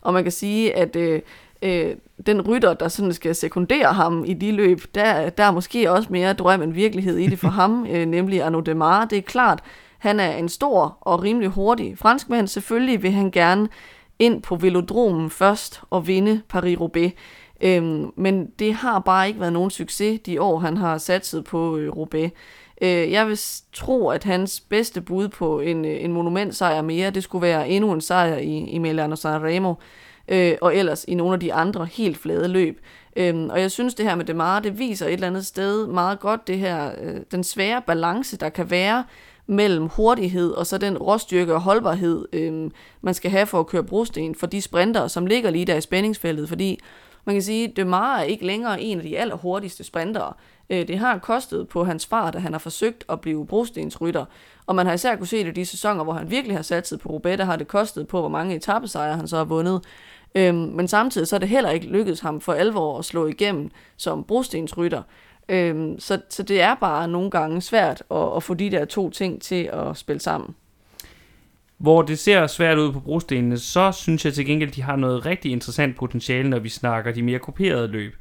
Og man kan sige, at øh, øh, den rytter, der sådan skal sekundere ham i de løb, der, der er måske også mere drøm end virkelighed i det for ham, øh, nemlig Arnaud Demar. Det er klart, han er en stor og rimelig hurtig franskmand. Selvfølgelig vil han gerne ind på velodromen først og vinde Paris-Roubaix. Øhm, men det har bare ikke været nogen succes de år, han har satset på øh, Roubaix. Øh, jeg vil tro, at hans bedste bud på en, øh, en monumentsejr mere, det skulle være endnu en sejr i, i Milano Sanremo, øh, og ellers i nogle af de andre helt flade løb. Øhm, og jeg synes, det her med Demare, det viser et eller andet sted meget godt det her, øh, den svære balance, der kan være mellem hurtighed og så den råstyrke og holdbarhed, øh, man skal have for at køre brosten for de sprinter, som ligger lige der i spændingsfeltet, fordi man kan sige, at Demar er ikke længere en af de allerhurtigste sprintere. Øh, det har kostet på hans fart, at han har forsøgt at blive brostensrytter, og man har især kunne se det i de sæsoner, hvor han virkelig har satset på Rubetta, har det kostet på, hvor mange etappesejre han så har vundet. Øhm, men samtidig så er det heller ikke lykkedes ham for alvor at slå igennem som brostensrytter. Øhm, så, så det er bare nogle gange svært at, at få de der to ting til at spille sammen. Hvor det ser svært ud på brostenene, så synes jeg til gengæld, de har noget rigtig interessant potentiale, når vi snakker de mere kuperede løb.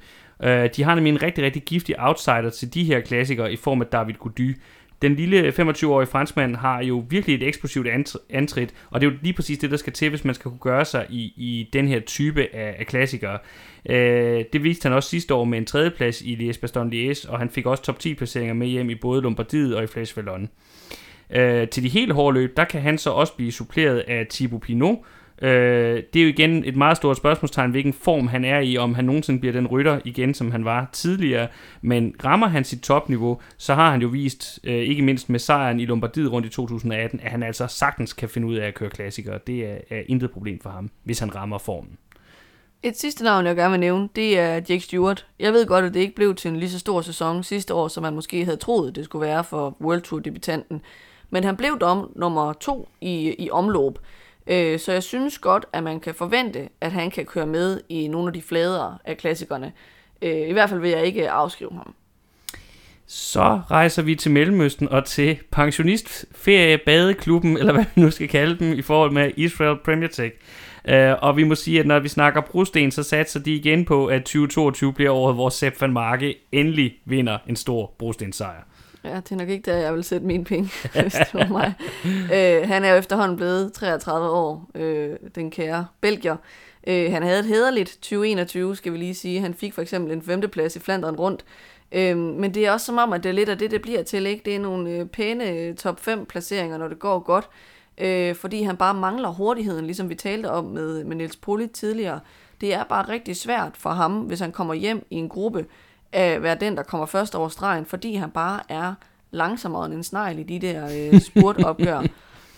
Øh, de har nemlig en rigtig, rigtig giftig outsider til de her klassikere i form af David Gody. Den lille 25-årige franskmand har jo virkelig et eksplosivt antrit, og det er jo lige præcis det, der skal til, hvis man skal kunne gøre sig i, i den her type af, af klassikere. Øh, det viste han også sidste år med en tredjeplads i Liège Baston Liège, og han fik også top 10 placeringer med hjem i både Lombardiet og i Flash Vallon. Øh, til de helt hårde løb, der kan han så også blive suppleret af Thibaut Pinot, Øh, det er jo igen et meget stort spørgsmålstegn, hvilken form han er i, om han nogensinde bliver den rytter igen, som han var tidligere. Men rammer han sit topniveau, så har han jo vist, øh, ikke mindst med sejren i Lombardiet rundt i 2018, at han altså sagtens kan finde ud af at køre klassikere. Det er, er intet problem for ham, hvis han rammer formen. Et sidste navn, jeg gerne vil nævne, det er Jake Stewart. Jeg ved godt, at det ikke blev til en lige så stor sæson sidste år, som man måske havde troet, det skulle være for World Tour-debutanten. Men han blev dom nummer to i, i omløb. Øh, så jeg synes godt, at man kan forvente, at han kan køre med i nogle af de fladere af klassikerne. Øh, I hvert fald vil jeg ikke afskrive ham. Så rejser vi til Mellemøsten og til pensionistferiebadeklubben, eller hvad vi nu skal kalde dem, i forhold med Israel Premier Tech. Uh, og vi må sige, at når vi snakker brosten, så satser de igen på, at 2022 bliver året, hvor Sepp van Marke endelig vinder en stor brostensejr. Ja, det er nok ikke der, jeg vil sætte mine penge, hvis det var mig. øh, han er jo efterhånden blevet 33 år, øh, den kære belgier. Øh, han havde et hederligt 2021, skal vi lige sige. Han fik for eksempel en femteplads i Flandern rundt. Øh, men det er også som om, at det er lidt af det, det bliver til. Ikke? Det er nogle øh, pæne top 5 placeringer, når det går godt. Øh, fordi han bare mangler hurtigheden, ligesom vi talte om med, med Niels Poli tidligere. Det er bare rigtig svært for ham, hvis han kommer hjem i en gruppe, at være den, der kommer først over stregen, fordi han bare er langsommere end en snegl i de der øh, spurtopgør.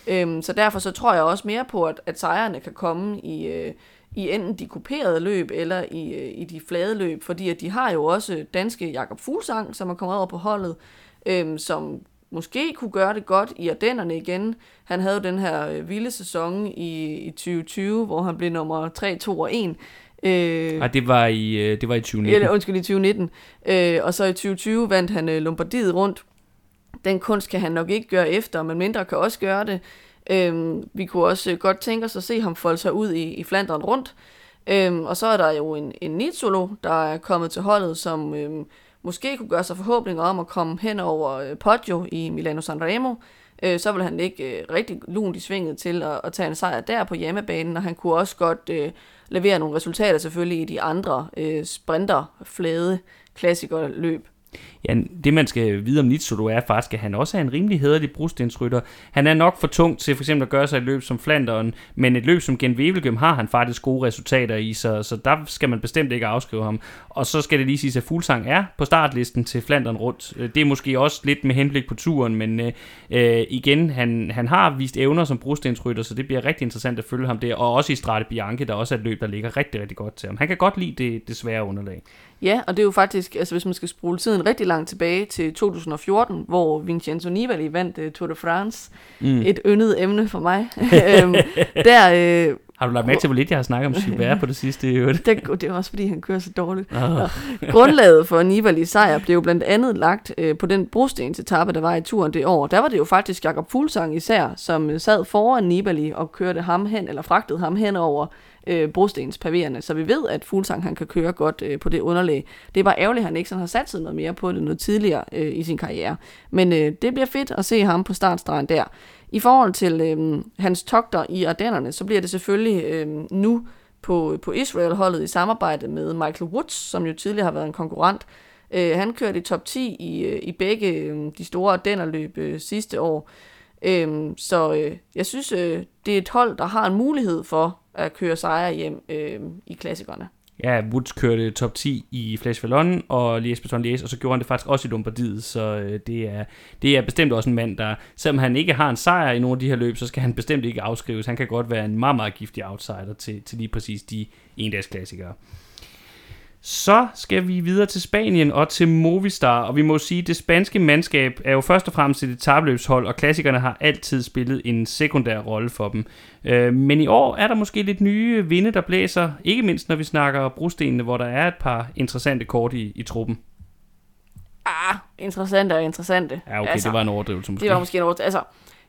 øhm, så derfor så tror jeg også mere på, at, at sejrene kan komme i, øh, i enten de kuperede løb eller i, øh, i de flade løb, fordi at de har jo også danske Jakob Fuglsang, som er kommet over på holdet, øhm, som måske kunne gøre det godt i Ardennerne igen. Han havde den her øh, vilde sæson i, i 2020, hvor han blev nummer 3, 2 og 1. Øh, Ej, det var i, øh, det var i 2019. Eller, undskyld, i 2019. Øh, og så i 2020 vandt han øh, Lombardiet rundt. Den kunst kan han nok ikke gøre efter, men mindre kan også gøre det. Øh, vi kunne også øh, godt tænke os at se ham folde sig ud i, i Flandern rundt. Øh, og så er der jo en, en Nitsolo, der er kommet til holdet, som øh, måske kunne gøre sig forhåbninger om at komme hen over øh, Poggio i Milano Sanremo. Øh, så vil han ligge øh, rigtig lunt i svinget til at, at tage en sejr der på hjemmebanen, og han kunne også godt... Øh, levere nogle resultater selvfølgelig i de andre øh, sprinter, flade, klassikerløb. Ja, det man skal vide om Nitsudo er faktisk, at han også er en rimelig hederlig brustensrytter. Han er nok for tung til for eksempel at gøre sig et løb som Flanderen, men et løb som Gen Wevelgem har han faktisk gode resultater i, så, så der skal man bestemt ikke afskrive ham. Og så skal det lige siges, at Fuglsang er på startlisten til Flanderen rundt. Øh, det er måske også lidt med henblik på turen, men øh, øh, igen, han, han har vist evner som brustensrytter, så det bliver rigtig interessant at følge ham der. Og også i Strade Bianche, der også er et løb, der ligger rigtig, rigtig godt til ham. Han kan godt lide det, det svære underlag. Ja, og det er jo faktisk, altså hvis man skal spole tiden rigtig langt tilbage til 2014, hvor Vincenzo Nibali vandt uh, Tour de France. Mm. Et yndet emne for mig. øhm, der øh, har du lagt mærke til, hvor lidt jeg har snakket om Gilbert på det sidste? I det, det er også, fordi han kører så dårligt. Oh. Grundlaget for Nibali sejr blev blandt andet lagt øh, på den brostensetappe, der var i turen det år. Der var det jo faktisk Jakob Fuglsang især, som øh, sad foran Nibali og kørte ham hen, eller fragtede ham hen over øh, brostenspaverende. Så vi ved, at Fuglsang han kan køre godt øh, på det underlag. Det er bare ærgerligt, at han ikke sådan har sat sig noget mere på det noget tidligere øh, i sin karriere. Men øh, det bliver fedt at se ham på startstregen der. I forhold til øh, hans togter i Ardennerne, så bliver det selvfølgelig øh, nu på, på Israel-holdet i samarbejde med Michael Woods, som jo tidligere har været en konkurrent. Øh, han kørte i top 10 i, øh, i begge øh, de store Ardennerløb øh, sidste år. Øh, så øh, jeg synes, øh, det er et hold, der har en mulighed for at køre sejre hjem øh, i klassikerne. Ja, Woods kørte top 10 i Flash Vallon og Lies Baton Lies, og så gjorde han det faktisk også i Lombardiet, så øh, det, er, det er bestemt også en mand, der, selvom han ikke har en sejr i nogle af de her løb, så skal han bestemt ikke afskrives. Han kan godt være en meget, meget giftig outsider til, til lige præcis de endagsklassikere. Så skal vi videre til Spanien og til Movistar, og vi må sige, at det spanske mandskab er jo først og fremmest et etabløbshold, og klassikerne har altid spillet en sekundær rolle for dem. Øh, men i år er der måske lidt nye vinde, der blæser, ikke mindst når vi snakker brostenene, hvor der er et par interessante kort i, i truppen. Ah, interessante og interessante. Ja, okay, altså, det var en overdrivelse måske. Det var måske en overdrivelse. Altså,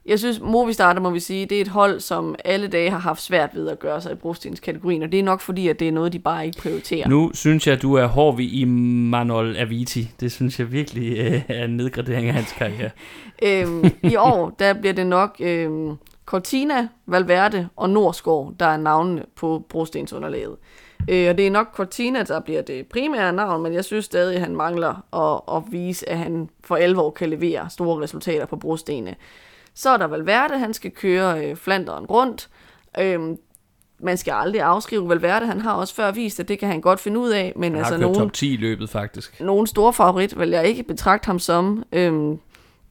jeg synes, Movistar, der må vi sige, det er et hold, som alle dage har haft svært ved at gøre sig i brostenskategorien, og det er nok fordi, at det er noget, de bare ikke prioriterer. Nu synes jeg, du er hård ved i Manol Aviti. Det synes jeg virkelig øh, er en nedgradering af hans karriere. øhm, I år, der bliver det nok øhm, Cortina, Valverde og Norskov, der er navnene på brostensunderlaget. Øh, og det er nok Cortina, der bliver det primære navn, men jeg synes stadig, at han mangler at, at vise, at han for alvor kan levere store resultater på brostenene. Så er der Valverde, han skal køre øh, Flanderen rundt. Øhm, man skal aldrig afskrive Valverde. Han har også før vist, at det kan han godt finde ud af. Men han altså har nogen, top 10 i løbet, faktisk. Nogen stor favorit vil jeg ikke betragte ham som. Øhm,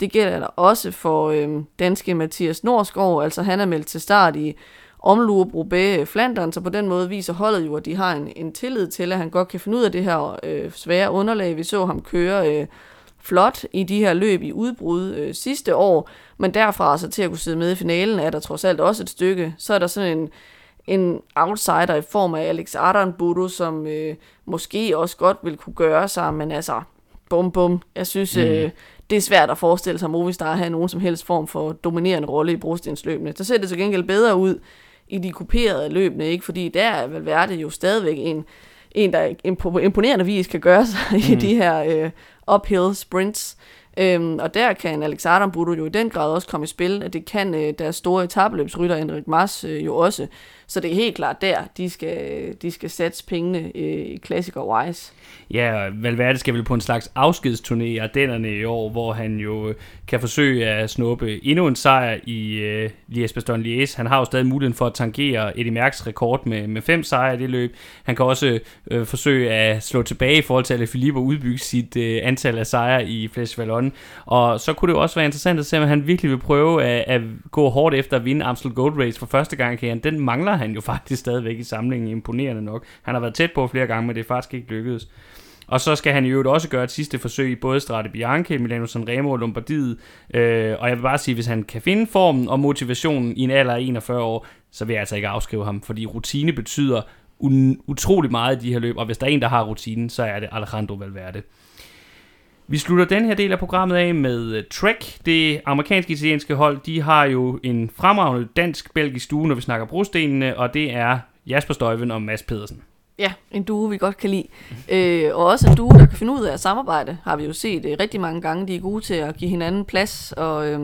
det gælder der også for øhm, danske Mathias Norskov. Altså han er meldt til start i Omloop Roubaix Flandern, så på den måde viser holdet jo, at de har en, en tillid til, at han godt kan finde ud af det her øh, svære underlag. Vi så ham køre øh, flot i de her løb i udbrud øh, sidste år, men derfra så til at kunne sidde med i finalen, er der trods alt også et stykke. Så er der sådan en, en outsider i form af Alex Aranburu, som øh, måske også godt vil kunne gøre sig, men altså, bum bum, jeg synes, mm. øh, det er svært at forestille sig, at Movistar har nogen som helst form for dominerende rolle i brostensløbene. Der ser det til gengæld bedre ud i de kuperede løbene, ikke? fordi der er Valverde jo stadigvæk en, en der imponerende vis kan gøre sig mm. i de her øh, uphill sprints. Øhm, og der kan Alex Aramburu jo i den grad også komme i spil, at det kan øh, deres store etabeløbsrytter Henrik Mars øh, jo også. Så det er helt klart der, de skal, de skal sætte pengene øh, klassiker-wise. Ja, Valverde skal vel på en slags afskedsturné i Ardennerne i år, hvor han jo øh, kan forsøge at snuppe endnu en sejr i øh, liège bastogne liège Han har jo stadig muligheden for at tangere Eddie Mærks rekord med, med fem sejre i det løb. Han kan også øh, forsøge at slå tilbage i forhold til Philippe og udbygge sit øh, antal af sejre i Flash Vallon. Og så kunne det jo også være interessant at se, om han virkelig vil prøve at, at gå hårdt efter at vinde Amstel Gold Race for første gang. Kan Den mangler han jo faktisk stadigvæk i samlingen, imponerende nok. Han har været tæt på flere gange, men det er faktisk ikke lykkedes. Og så skal han i øvrigt også gøre et sidste forsøg i både Strade Bianche, Milano Sanremo og Lombardiet. Øh, og jeg vil bare sige, hvis han kan finde formen og motivationen i en alder af 41 år, så vil jeg altså ikke afskrive ham, fordi rutine betyder un- utrolig meget i de her løb, og hvis der er en, der har rutinen, så er det Alejandro Valverde. Vi slutter den her del af programmet af med øh, Trek. Det amerikanske italienske hold, de har jo en fremragende dansk-belgisk stue, når vi snakker brostenene, og det er Jasper Støjven og Mads Pedersen. Ja, en duo, vi godt kan lide. Øh, og også en duo, der kan finde ud af at samarbejde, har vi jo set øh, rigtig mange gange. De er gode til at give hinanden plads og, øh,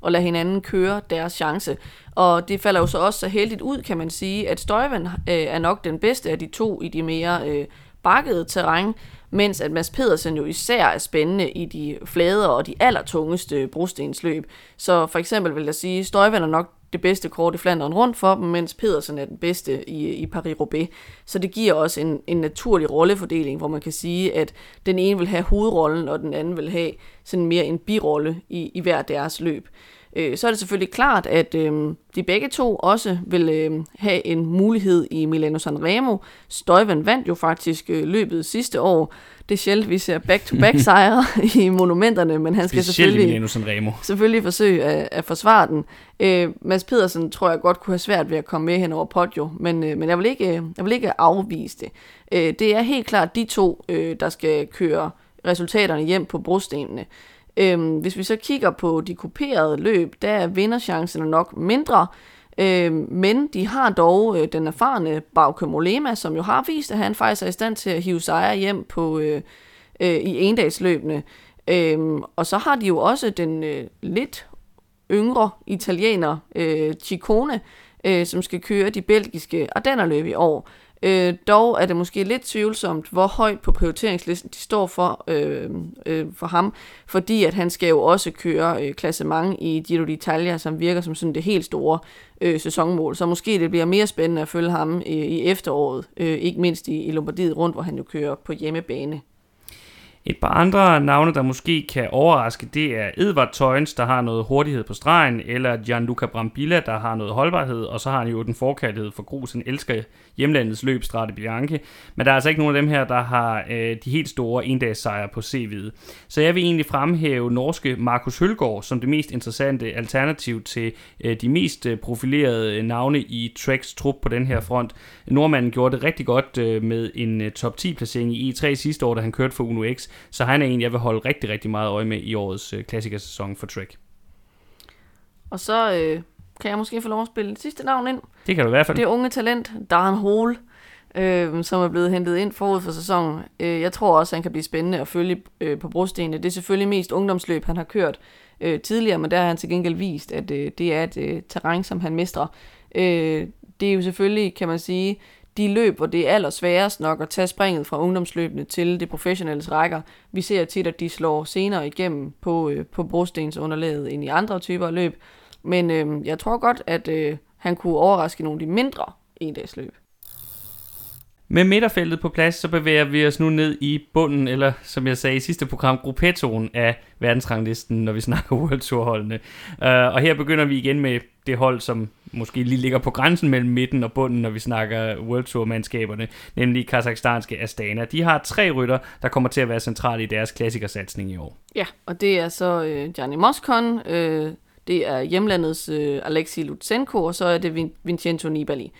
og lade hinanden køre deres chance. Og det falder jo så også så heldigt ud, kan man sige, at Støjven øh, er nok den bedste af de to i de mere øh, bakkede terræn, mens at Mads Pedersen jo især er spændende i de flade og de allertungeste brostensløb. Så for eksempel vil jeg sige, Støjvand er nok det bedste kort i Flanderen rundt for dem, mens Pedersen er den bedste i, i Paris-Roubaix. Så det giver også en, en naturlig rollefordeling, hvor man kan sige, at den ene vil have hovedrollen, og den anden vil have sådan mere en birolle i, i hver deres løb. Øh, så er det selvfølgelig klart, at øh, de begge to også vil øh, have en mulighed i Milano Sanremo. Støjven vandt jo faktisk øh, løbet sidste år. Det er sjældent, vi ser back-to-back sejre i monumenterne, men han skal Specielt selvfølgelig, Sanremo. selvfølgelig forsøge at, at forsvare den. Øh, Mads Pedersen tror jeg godt kunne have svært ved at komme med hen over Podio, men, øh, men jeg, vil ikke, jeg vil ikke afvise det. Øh, det er helt klart de to, øh, der skal køre resultaterne hjem på brostenene. Øhm, hvis vi så kigger på de kuperede løb, der er vinderchancerne nok mindre, øhm, men de har dog øh, den erfarne Bauke Molema, som jo har vist, at han faktisk er i stand til at hive sejre hjem på, øh, øh, i endagsløbene. Øhm, og så har de jo også den øh, lidt yngre italiener, øh, Ciccone, øh, som skal køre de belgiske Ardennerløb i år. Øh, dog er det måske lidt tvivlsomt, hvor højt på prioriteringslisten de står for, øh, øh, for ham, fordi at han skal jo også køre øh, klassement i Giro d'Italia, som virker som sådan det helt store øh, sæsonmål. Så måske det bliver mere spændende at følge ham i, i efteråret, øh, ikke mindst i, i Lombardiet rundt, hvor han jo kører på hjemmebane. Et par andre navne, der måske kan overraske, det er Edvard Tøjens, der har noget hurtighed på stregen, eller Gianluca Brambilla, der har noget holdbarhed, og så har han jo den forkærlighed for grus. Han elsker hjemlandets løb, Strade Bianche, men der er altså ikke nogen af dem her, der har øh, de helt store endagssejre på CV'et. Så jeg vil egentlig fremhæve norske Markus Hølgaard som det mest interessante alternativ til øh, de mest øh, profilerede navne i Treks trup på den her front. Nordmanden gjorde det rigtig godt øh, med en øh, top 10 placering i E3 sidste år, da han kørte for Uno X, så han er en, jeg vil holde rigtig, rigtig meget øje med i årets øh, klassikersæson for Trek. Og så øh, kan jeg måske få lov at spille det sidste navn ind. Det kan du i hvert fald. Det unge talent, Darren Hall, øh, som er blevet hentet ind forud for sæsonen. Øh, jeg tror også, han kan blive spændende at følge øh, på brostenene. Det er selvfølgelig mest ungdomsløb, han har kørt øh, tidligere, men der har han til gengæld vist, at øh, det er et øh, terræn, som han mestrer. Øh, det er jo selvfølgelig, kan man sige, de løb, hvor det er allersværest nok at tage springet fra ungdomsløbene til det professionelle rækker. Vi ser tit, at de slår senere igennem på, øh, på brostensunderlaget end i andre typer løb. Men øh, jeg tror godt, at øh, han kunne overraske nogle af de mindre endagsløb. Med midterfeltet på plads, så bevæger vi os nu ned i bunden, eller som jeg sagde i sidste program, gruppetonen af verdensranglisten, når vi snakker World Tour holdene. Uh, og her begynder vi igen med det hold, som måske lige ligger på grænsen mellem midten og bunden, når vi snakker World Tour mandskaberne, nemlig kazakhstanske Astana. De har tre rytter, der kommer til at være centrale i deres klassikersatsning i år. Ja, og det er så øh, Gianni Moscon, øh, det er hjemlandets øh, Alexei Lutsenko, og så er det Vin- Vincenzo Nibali. Øh,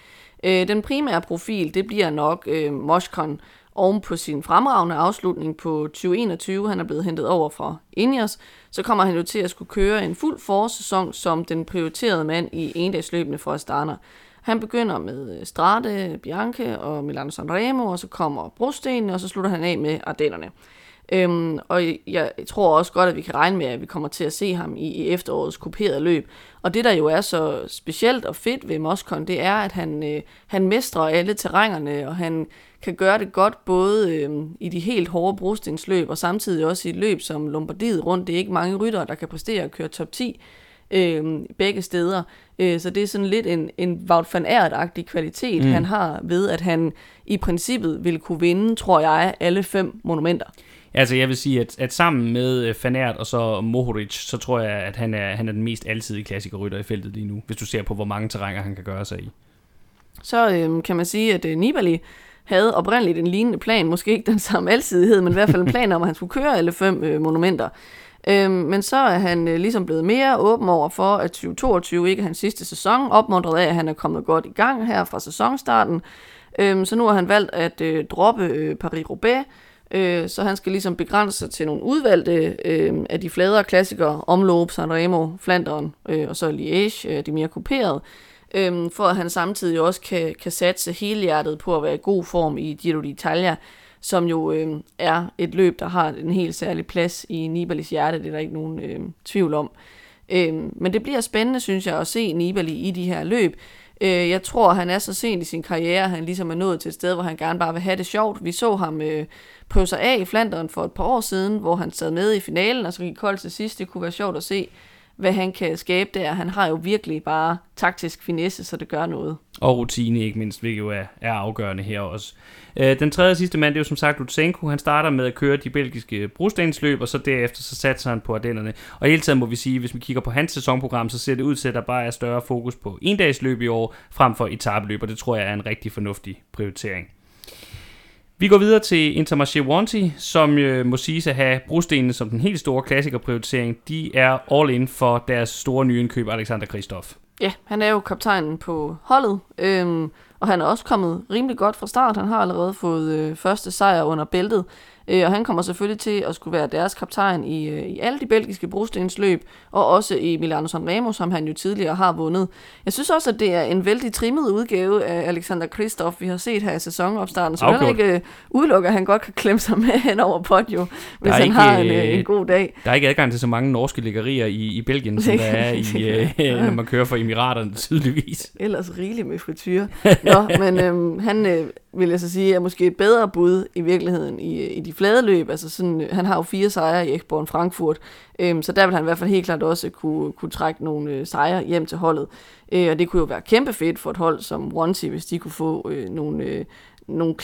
Øh, den primære profil, det bliver nok øh, Moshkon oven på sin fremragende afslutning på 2021. Han er blevet hentet over fra Ineos. Så kommer han jo til at skulle køre en fuld forårssæson som den prioriterede mand i endagsløbende for Astana. Han begynder med øh, Strade, Bianche og Milano Sanremo, og så kommer Brostenene, og så slutter han af med Ardennerne. Øhm, og jeg tror også godt, at vi kan regne med, at vi kommer til at se ham i, i efterårets kuperede løb. Og det, der jo er så specielt og fedt ved Moscon, det er, at han, øh, han mestrer alle terrængerne, og han kan gøre det godt både øh, i de helt hårde brostensløb, og samtidig også i et løb som Lombardiet rundt. Det er ikke mange ryttere, der kan præstere at køre top 10 øh, begge steder. Øh, så det er sådan lidt en, en Wout van Aert-agtig kvalitet, mm. han har ved, at han i princippet vil kunne vinde, tror jeg, alle fem monumenter. Altså jeg vil sige, at, at sammen med øh, Fanert og så Mohoric, så tror jeg, at han er, han er den mest alsidige klassikerrytter i feltet lige nu, hvis du ser på, hvor mange terrænger han kan gøre sig i. Så øhm, kan man sige, at øh, Nibali havde oprindeligt en lignende plan, måske ikke den samme alsidighed, men i hvert fald en plan om, at han skulle køre alle fem øh, monumenter. Øhm, men så er han øh, ligesom blevet mere åben over for, at 2022 ikke er hans sidste sæson, opmuntret af, at han er kommet godt i gang her fra sæsonstarten. Øhm, så nu har han valgt at øh, droppe øh, Paris-Roubaix, øh, så han skal ligesom begrænse sig til nogle udvalgte øh, af de fladere klassikere, Omloop, Sanremo, Flanderen øh, og så Liège, øh, de mere kuperede, øh, for at han samtidig også kan, kan satse hele hjertet på at være i god form i Giro d'Italia, som jo øh, er et løb, der har en helt særlig plads i Nibalis hjerte, det er der ikke nogen øh, tvivl om. Øh, men det bliver spændende, synes jeg, at se Nibali i de her løb. Øh, jeg tror, han er så sent i sin karriere, at han ligesom er nået til et sted, hvor han gerne bare vil have det sjovt. Vi så ham øh, prøve sig af i Flanderen for et par år siden, hvor han sad med i finalen, og så gik koldt til sidst. Det kunne være sjovt at se, hvad han kan skabe der. Han har jo virkelig bare taktisk finesse, så det gør noget. Og rutine ikke mindst, hvilket jo er, er afgørende her også. Øh, den tredje og sidste mand, det er jo som sagt Lutsenko. Han starter med at køre de belgiske brostensløb, og så derefter så satser han på Ardennerne. Og hele tiden må vi sige, hvis vi kigger på hans sæsonprogram, så ser det ud til, at der bare er større fokus på endagsløb i år, frem for etabeløb, og det tror jeg er en rigtig fornuftig prioritering. Vi går videre til Intermarché Wanty, som øh, må siges at have brostenene som den helt store klassikerprioritering. De er all in for deres store nye indkøb, Alexander Kristoff. Ja, han er jo kaptajnen på holdet, øhm, og han er også kommet rimelig godt fra start. Han har allerede fået øh, første sejr under bæltet, Øh, og han kommer selvfølgelig til at skulle være deres kaptajn i, øh, i alle de belgiske brostensløb, og også i Milano Sanremo, som han jo tidligere har vundet. Jeg synes også, at det er en vældig trimmet udgave af Alexander Kristoff, vi har set her i sæsonopstarten, så heller ikke uh, udelukker, at han godt kan klemme sig med hen over Podio, hvis han ikke, har en, uh, en god dag. Der er ikke adgang til så mange norske liggerier i, i Belgien, som der er, i, uh, når man kører for Emiraterne tydeligvis. Ellers rigeligt med frityre. Nå, men øhm, han øh, vil jeg så sige er måske et bedre bud i virkeligheden i, i de flade løb. Altså sådan, øh, han har jo fire sejre i Ekborn Frankfurt, øhm, så der vil han i hvert fald helt klart også kunne, kunne trække nogle øh, sejre hjem til holdet. Øh, og det kunne jo være kæmpe fedt for et hold som Ronsi, hvis de kunne få øh, nogle, øh, nogle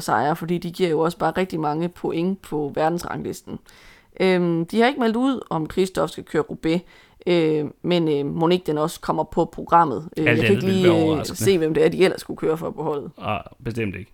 sejre, fordi de giver jo også bare rigtig mange point på verdensranglisten. Øhm, de har ikke meldt ud, om Kristoff skal køre Roubaix, øh, men øh, Monique den også kommer på programmet. Øh, jeg kan ikke lige øh, se, hvem det er, de ellers skulle køre for på holdet. Ah, bestemt ikke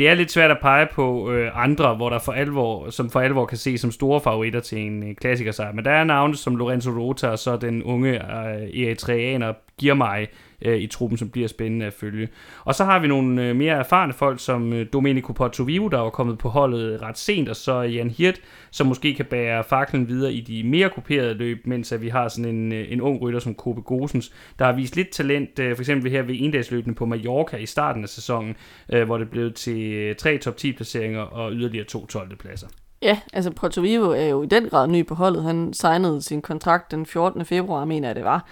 det er lidt svært at pege på øh, andre, hvor der for alvor, som for alvor kan se som store favoritter til en øh, klassikersejr. Men der er navne som Lorenzo Rota og så den unge øh, eritreaner Girmay, øh, i truppen, som bliver spændende at følge. Og så har vi nogle øh, mere erfarne folk, som øh, Domenico Portovivo, der var kommet på holdet ret sent, og så Jan Hirt, som måske kan bære faklen videre i de mere kuperede løb, mens at vi har sådan en, øh, en ung rytter som Kobe Gosens, der har vist lidt talent, øh, for eksempel her ved endagsløbene på Mallorca i starten af sæsonen, øh, hvor det blev til øh, tre top 10 placeringer og yderligere to 12. pladser. Ja, altså Porto Vivo er jo i den grad ny på holdet. Han signede sin kontrakt den 14. februar, mener jeg det var.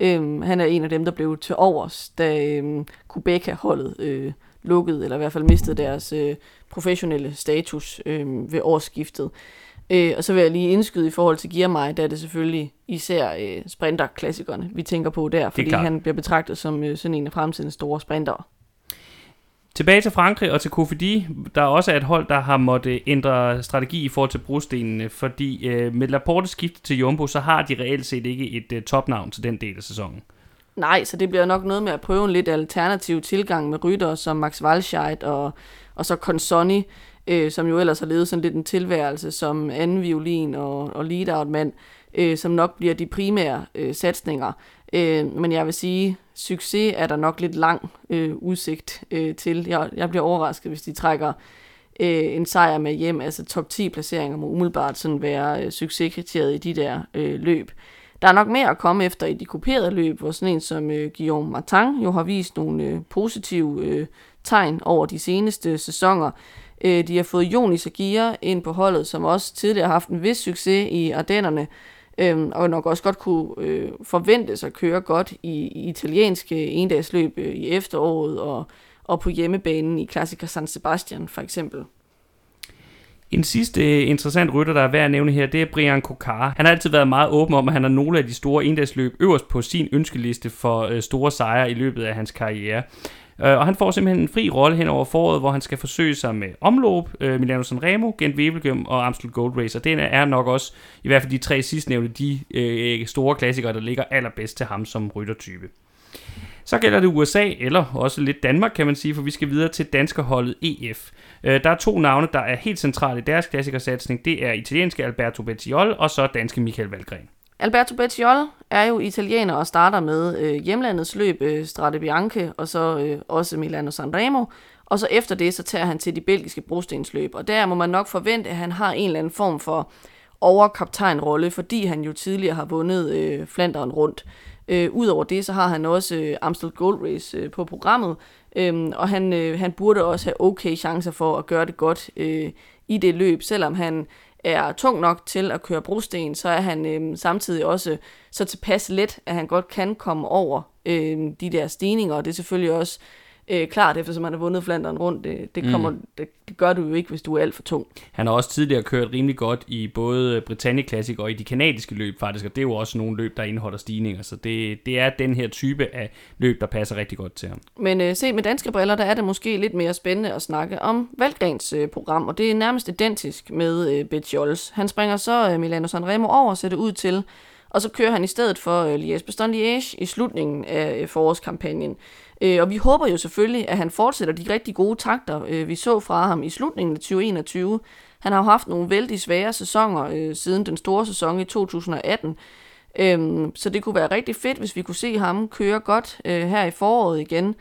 Øhm, han er en af dem, der blev til overs, da øhm, Kubeka-holdet øh, lukkede, eller i hvert fald mistede deres øh, professionelle status øh, ved årsskiftet. Øh, og så vil jeg lige indskyde i forhold til Girmay, der er det selvfølgelig især øh, sprinterklassikerne, vi tænker på der, fordi han bliver betragtet som øh, sådan en af fremtidens store sprintere. Tilbage til Frankrig og til Kofidi, der også er et hold, der har måttet ændre strategi i forhold til brostenene, fordi øh, med Laporte skiftet til Jumbo, så har de reelt set ikke et øh, topnavn til den del af sæsonen. Nej, så det bliver nok noget med at prøve en lidt alternativ tilgang med rytter som Max Walscheid og, og så Consoni, øh, som jo ellers har levet sådan lidt en tilværelse som anden violin og, og lead-out-mand, øh, som nok bliver de primære øh, satsninger. Øh, men jeg vil sige, succes er der nok lidt lang øh, udsigt øh, til. Jeg, jeg bliver overrasket, hvis de trækker øh, en sejr med hjem. Altså top 10 placeringer må umiddelbart sådan være øh, succeskriteriet i de der øh, løb. Der er nok mere at komme efter i de kuperede løb, hvor sådan en som øh, Guillaume Martin jo har vist nogle øh, positive øh, tegn over de seneste sæsoner. Øh, de har fået Jonis Aguirre ind på holdet, som også tidligere har haft en vis succes i Ardennerne, øhm, og nok også godt kunne øh, forventes at køre godt i, i italienske endagsløb øh, i efteråret og, og på hjemmebanen i Classica San Sebastian for eksempel. En sidste øh, interessant rytter, der er værd at nævne her, det er Brian Kokar. Han har altid været meget åben om, at han har nogle af de store endagsløb øverst på sin ønskeliste for øh, store sejre i løbet af hans karriere. Øh, og han får simpelthen en fri rolle hen over foråret, hvor han skal forsøge sig med omlåb, øh, Milano Sanremo, Gent Wevelgem og Amstel Gold Race. Og det er nok også, i hvert fald de tre sidstnævnte, de øh, store klassikere, der ligger allerbedst til ham som ryttertype. Så gælder det USA, eller også lidt Danmark, kan man sige, for vi skal videre til danskerholdet EF. Øh, der er to navne, der er helt centrale i deres klassikersatsning. Det er italienske Alberto Bettiol, og så danske Michael Valgren. Alberto Bettiol er jo italiener og starter med øh, hjemlandets løb øh, Strade Bianche og så øh, også Milano Sanremo. Og så efter det, så tager han til de belgiske brostensløb. Og der må man nok forvente, at han har en eller anden form for overkaptajnrolle, fordi han jo tidligere har vundet øh, Flanderen rundt. Øh, Udover det, så har han også øh, Amstel Gold Race øh, på programmet, øh, og han, øh, han burde også have okay chancer for at gøre det godt øh, i det løb, selvom han er tung nok til at køre brosten, så er han øh, samtidig også så tilpas let, at han godt kan komme over øh, de der stigninger, og det er selvfølgelig også øh, klart, eftersom han har vundet Flanderen rundt. Det, det, kommer, mm. det, det gør du jo ikke, hvis du er alt for tung. Han har også tidligere kørt rimelig godt i både Britannia Classic og i de kanadiske løb faktisk, og det er jo også nogle løb, der indeholder stigninger, så det, det er den her type af løb, der passer rigtig godt til ham. Men øh, se med danske briller, der er det måske lidt mere spændende at snakke om Valgrens øh, program, og det er nærmest identisk med øh, Bet Jols. Han springer så øh, Milano Sanremo over og sætter ud til og så kører han i stedet for øh, Liège-Bastogne-Liège i slutningen af øh, forårskampagnen. Øh, og vi håber jo selvfølgelig, at han fortsætter de rigtig gode takter, øh, vi så fra ham i slutningen af 2021. Han har jo haft nogle vældig svære sæsoner øh, siden den store sæson i 2018. Øhm, så det kunne være rigtig fedt, hvis vi kunne se ham køre godt øh, her i foråret igen.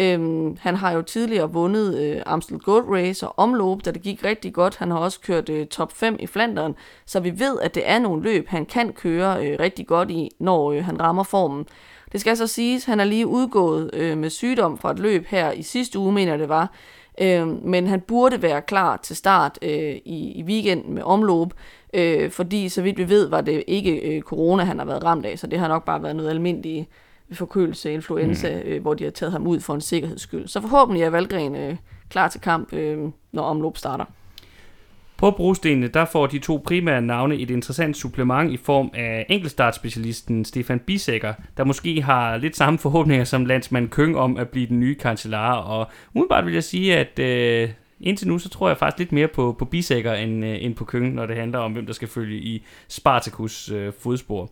Øhm, han har jo tidligere vundet øh, Amstel Gold Race og omløb, da det gik rigtig godt. Han har også kørt øh, top 5 i Flandern, så vi ved, at det er nogle løb, han kan køre øh, rigtig godt i, når øh, han rammer formen. Det skal så siges, han er lige udgået øh, med sygdom fra et løb her i sidste uge, mener det var. Øh, men han burde være klar til start øh, i, i weekenden med omløb, øh, fordi så vidt vi ved, var det ikke øh, corona, han har været ramt af, så det har nok bare været noget almindeligt forkølelse, influenza, mm. øh, hvor de har taget ham ud for en sikkerheds skyld. Så forhåbentlig er Valgren øh, klar til kamp, øh, når omløb starter. På brostenene der får de to primære navne et interessant supplement i form af enkeltstartspecialisten Stefan Bisækker, der måske har lidt samme forhåbninger som landsmand Køng om at blive den nye kancellar. Og umiddelbart vil jeg sige, at øh, indtil nu, så tror jeg faktisk lidt mere på, på Bisækker end, øh, end på Køng, når det handler om, hvem der skal følge i Spartacus øh, fodspor.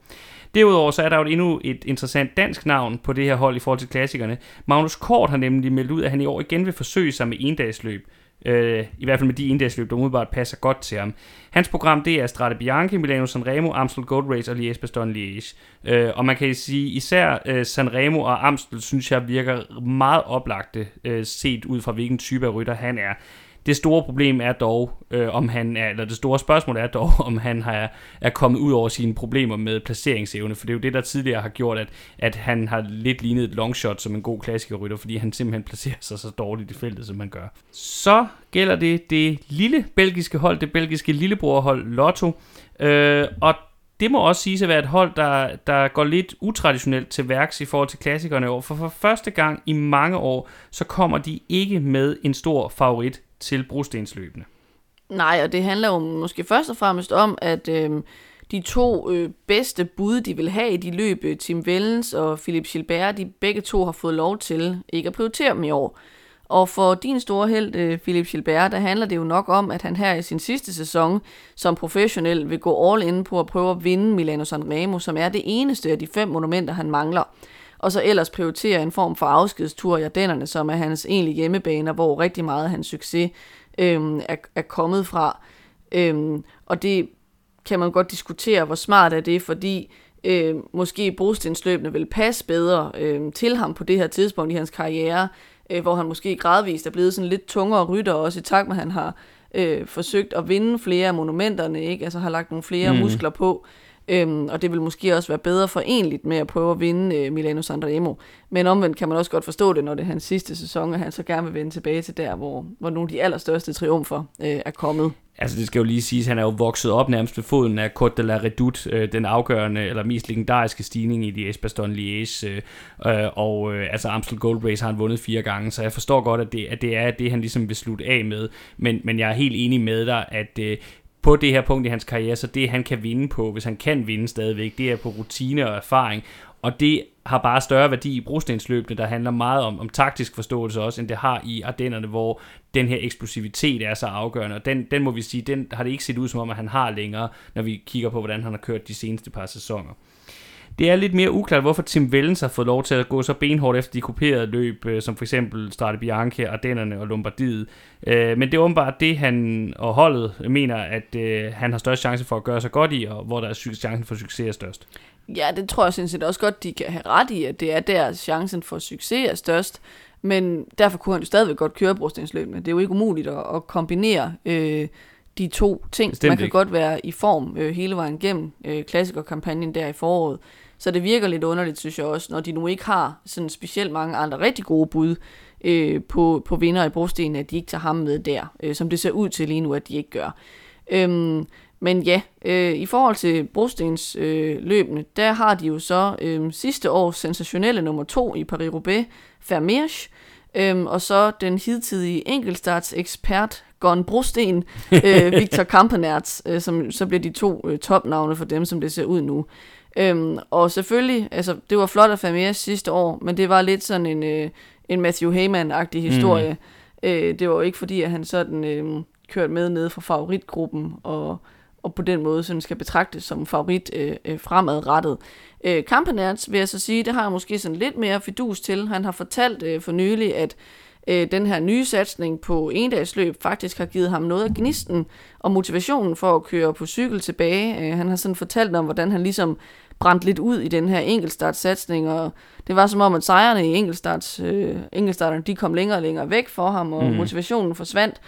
Derudover så er der jo endnu et interessant dansk navn på det her hold i forhold til klassikerne. Magnus Kort har nemlig meldt ud, at han i år igen vil forsøge sig med endagsløb. Øh, I hvert fald med de endagsløb, der umiddelbart passer godt til ham. Hans program, det er Strade Bianchi, Milano Sanremo, Amstel Gold Race og Liège Bastogne Liège. Øh, og man kan sige, især øh, Sanremo og Amstel, synes jeg virker meget oplagte, øh, set ud fra hvilken type af rytter han er. Det store problem er dog, øh, om han er, eller det store spørgsmål er dog, om han har, er kommet ud over sine problemer med placeringsevne, for det er jo det, der tidligere har gjort, at, at han har lidt lignet et longshot som en god klassikerrytter, fordi han simpelthen placerer sig så dårligt i feltet, som han gør. Så gælder det det lille belgiske hold, det belgiske lillebrorhold Lotto, øh, og det må også sige at være et hold, der, der går lidt utraditionelt til værks i forhold til klassikerne i år. For for første gang i mange år, så kommer de ikke med en stor favorit til brostensløbene. Nej, og det handler jo måske først og fremmest om, at øh, de to øh, bedste bud, de vil have i de løb, øh, Tim Vellens og Philip Gilbert, de begge to har fået lov til ikke at prioritere dem i år. Og for din store held, øh, Philip Gilbert, der handler det jo nok om, at han her i sin sidste sæson som professionel vil gå all in på at prøve at vinde Milano Sanremo, som er det eneste af de fem monumenter, han mangler og så ellers prioritere en form for afskedstur i Ardennerne, som er hans egentlige hjemmebaner, hvor rigtig meget af hans succes øhm, er, er kommet fra. Øhm, og det kan man godt diskutere, hvor smart er det, fordi øh, måske brostensløbene vil passe bedre øh, til ham på det her tidspunkt i hans karriere, øh, hvor han måske gradvist er blevet sådan lidt tungere rytter, også i takt med, at han har øh, forsøgt at vinde flere af monumenterne, ikke? altså har lagt nogle flere mm. muskler på. Øhm, og det vil måske også være bedre forenligt med at prøve at vinde øh, Milano Sanremo. Men omvendt kan man også godt forstå det, når det er hans sidste sæson, og han så gerne vil vende tilbage til der, hvor, hvor nogle af de allerstørste triumfer øh, er kommet. Altså det skal jo lige siges, han er jo vokset op nærmest ved foden af Côte de la Redoute, øh, den afgørende eller mest legendariske stigning i de Bastogne Liège, øh, øh, og øh, altså Amstel Gold Race har han vundet fire gange, så jeg forstår godt, at det, at det er det, han ligesom vil slutte af med, men, men jeg er helt enig med dig, at øh, på det her punkt i hans karriere, så det han kan vinde på, hvis han kan vinde stadigvæk, det er på rutine og erfaring, og det har bare større værdi i brostensløbene, der handler meget om, om taktisk forståelse også, end det har i Ardennerne, hvor den her eksplosivitet er så afgørende, og den, den må vi sige, den har det ikke set ud som om, at han har længere, når vi kigger på, hvordan han har kørt de seneste par sæsoner. Det er lidt mere uklart, hvorfor Tim Vellens har fået lov til at gå så benhårdt efter de kuperede løb, øh, som for eksempel Strade Bianche, Ardennerne og Lombardiet. Øh, men det er åbenbart det, han og holdet mener, at øh, han har størst chance for at gøre sig godt i, og hvor der er chancen for succes er størst. Ja, det tror jeg sådan set også godt, de kan have ret i, at det er der, chancen for succes er størst. Men derfor kunne han jo stadigvæk godt køre brostensløbene. Det er jo ikke umuligt at, at kombinere øh, de to ting. Bestemt Man kan ikke. godt være i form øh, hele vejen gennem øh, klassikerkampagnen der i foråret. Så det virker lidt underligt, synes jeg også, når de nu ikke har sådan specielt mange andre rigtig gode bud øh, på, på vinder i brosten, at de ikke tager ham med der, øh, som det ser ud til lige nu, at de ikke gør. Øhm, men ja, øh, i forhold til brostens øh, løbende, der har de jo så øh, sidste års sensationelle nummer to i Paris-Roubaix, Vermeersch, Øhm, og så den hidtidige enkeltstarts ekspert Gon Brosten, øh, Victor Kampenerts, øh, som så bliver de to øh, topnavne for dem, som det ser ud nu. Øhm, og selvfølgelig, altså det var flot at Vermeer sidste år, men det var lidt sådan en, øh, en Matthew Heyman-agtig historie. Mm. Øh, det var jo ikke fordi, at han sådan øh, kørte med ned fra favoritgruppen, og, og på den måde sådan skal betragtes som favorit øh, øh, fremadrettet. Øh, Kampenerts vil jeg så sige, det har jeg måske sådan lidt mere fidus til. Han har fortalt øh, for nylig, at øh, den her nye satsning på endagsløb faktisk har givet ham noget af gnisten og motivationen for at køre på cykel tilbage. Øh, han har sådan fortalt om, hvordan han ligesom brændt lidt ud i den her enkeltstartsatsning, og det var som om, at sejrene i enkeltstarts, øh, enkeltstarterne, de kom længere og længere væk for ham, og mm. motivationen forsvandt.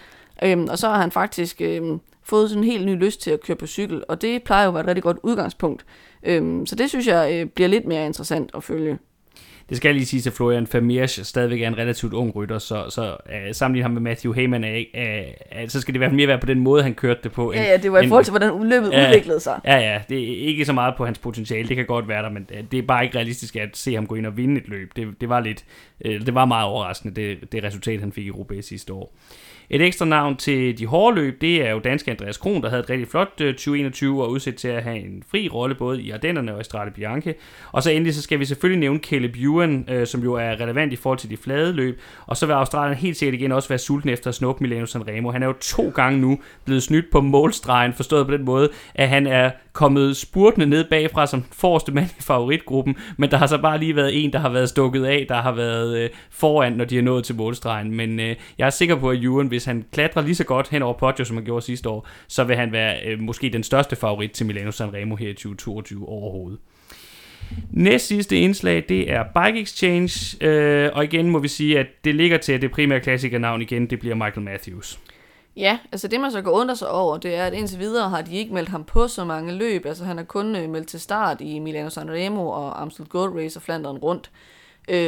Øhm, og så har han faktisk øhm, fået sådan en helt ny lyst til at køre på cykel, og det plejer jo at være et rigtig godt udgangspunkt. Øhm, så det synes jeg øh, bliver lidt mere interessant at følge. Det skal lige sige, at Florian Vermeers stadigvæk er en relativt ung rytter, så, så uh, sammenlignet ham med Matthew Heyman, er, uh, uh, så skal det være mere være på den måde, han kørte det på. Ja, ja, det var i forhold til, hvordan løbet uh, udviklede sig. Ja, ja, det er ikke så meget på hans potentiale, det kan godt være der, men det er bare ikke realistisk at se ham gå ind og vinde et løb. Det, det var lidt, uh, det var meget overraskende, det, det resultat, han fik i Roubaix sidste år. Et ekstra navn til de hårde løb, det er jo danske Andreas Kron, der havde et rigtig flot øh, 2021 og udsat til at have en fri rolle både i Ardennerne og i Strade Bianche. Og så endelig så skal vi selvfølgelig nævne Caleb Ewan, øh, som jo er relevant i forhold til de flade løb. Og så vil Australien helt sikkert igen også være sulten efter at snuppe Milano Sanremo. Han er jo to gange nu blevet snydt på målstregen, forstået på den måde, at han er kommet spurtende ned bagfra som forreste mand i favoritgruppen, men der har så bare lige været en, der har været stukket af, der har været øh, foran, når de er nået til målstregen. Men øh, jeg er sikker på, at Ewan, hvis han klatrer lige så godt hen over Poggio, som han gjorde sidste år, så vil han være øh, måske den største favorit til Milano Sanremo her i 2022 overhovedet. Næst sidste indslag, det er Bike Exchange, øh, og igen må vi sige, at det ligger til, at det primære klassikernavn igen, det bliver Michael Matthews. Ja, altså det man så kan undre sig over, det er, at indtil videre har de ikke meldt ham på så mange løb. Altså han har kun øh, meldt til start i Milano Sanremo og Amstel Gold Race og Flandern rundt. Øh,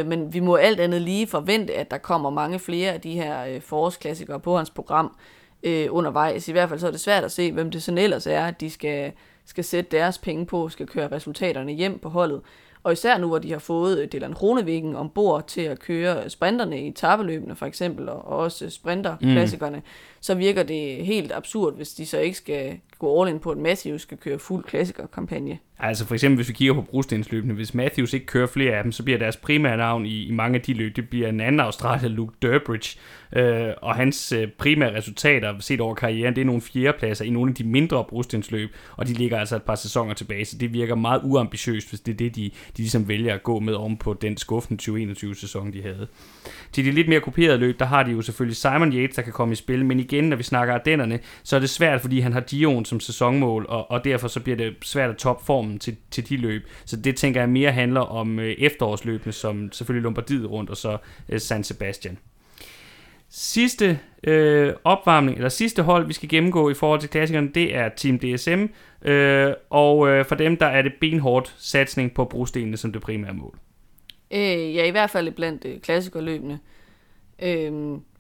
men vi må alt andet lige forvente, at der kommer mange flere af de her øh, forårsklassikere på hans program øh, undervejs. I hvert fald så er det svært at se, hvem det sådan ellers er, at de skal, skal sætte deres penge på, skal køre resultaterne hjem på holdet. Og især nu, hvor de har fået øh, Dylan Kronevikken ombord til at køre sprinterne i tabeløbene for eksempel, og også sprinterklassikerne, mm. så virker det helt absurd, hvis de så ikke skal gå all in på, at Matthews skal køre fuld klassikerkampagne. Altså for eksempel, hvis vi kigger på brostensløbene, hvis Matthews ikke kører flere af dem, så bliver deres primære navn i, i mange af de løb, det bliver en anden australier, Luke Durbridge, øh, og hans øh, primære resultater set over karrieren, det er nogle fjerdepladser i nogle af de mindre brostensløb, og de ligger altså et par sæsoner tilbage, så det virker meget uambitiøst, hvis det er det, de, de ligesom vælger at gå med om på den skuffende 2021-sæson, de havde. Til de lidt mere kopierede løb, der har de jo selvfølgelig Simon Yates, der kan komme i spil, men igen, når vi snakker Ardennerne, så er det svært, fordi han har Dion som sæsonmål, og, og derfor så bliver det svært at topform formen til, til de løb. Så det tænker jeg mere handler om øh, efterårsløbene, som selvfølgelig Lombardiet rundt, og så øh, San Sebastian. Sidste øh, opvarmning, eller sidste hold, vi skal gennemgå i forhold til klassikerne, det er Team DSM, øh, og øh, for dem der er det benhårdt satsning på brostenene som det primære mål. Øh, ja, i hvert fald blandt øh, klassikerløbene. Øh,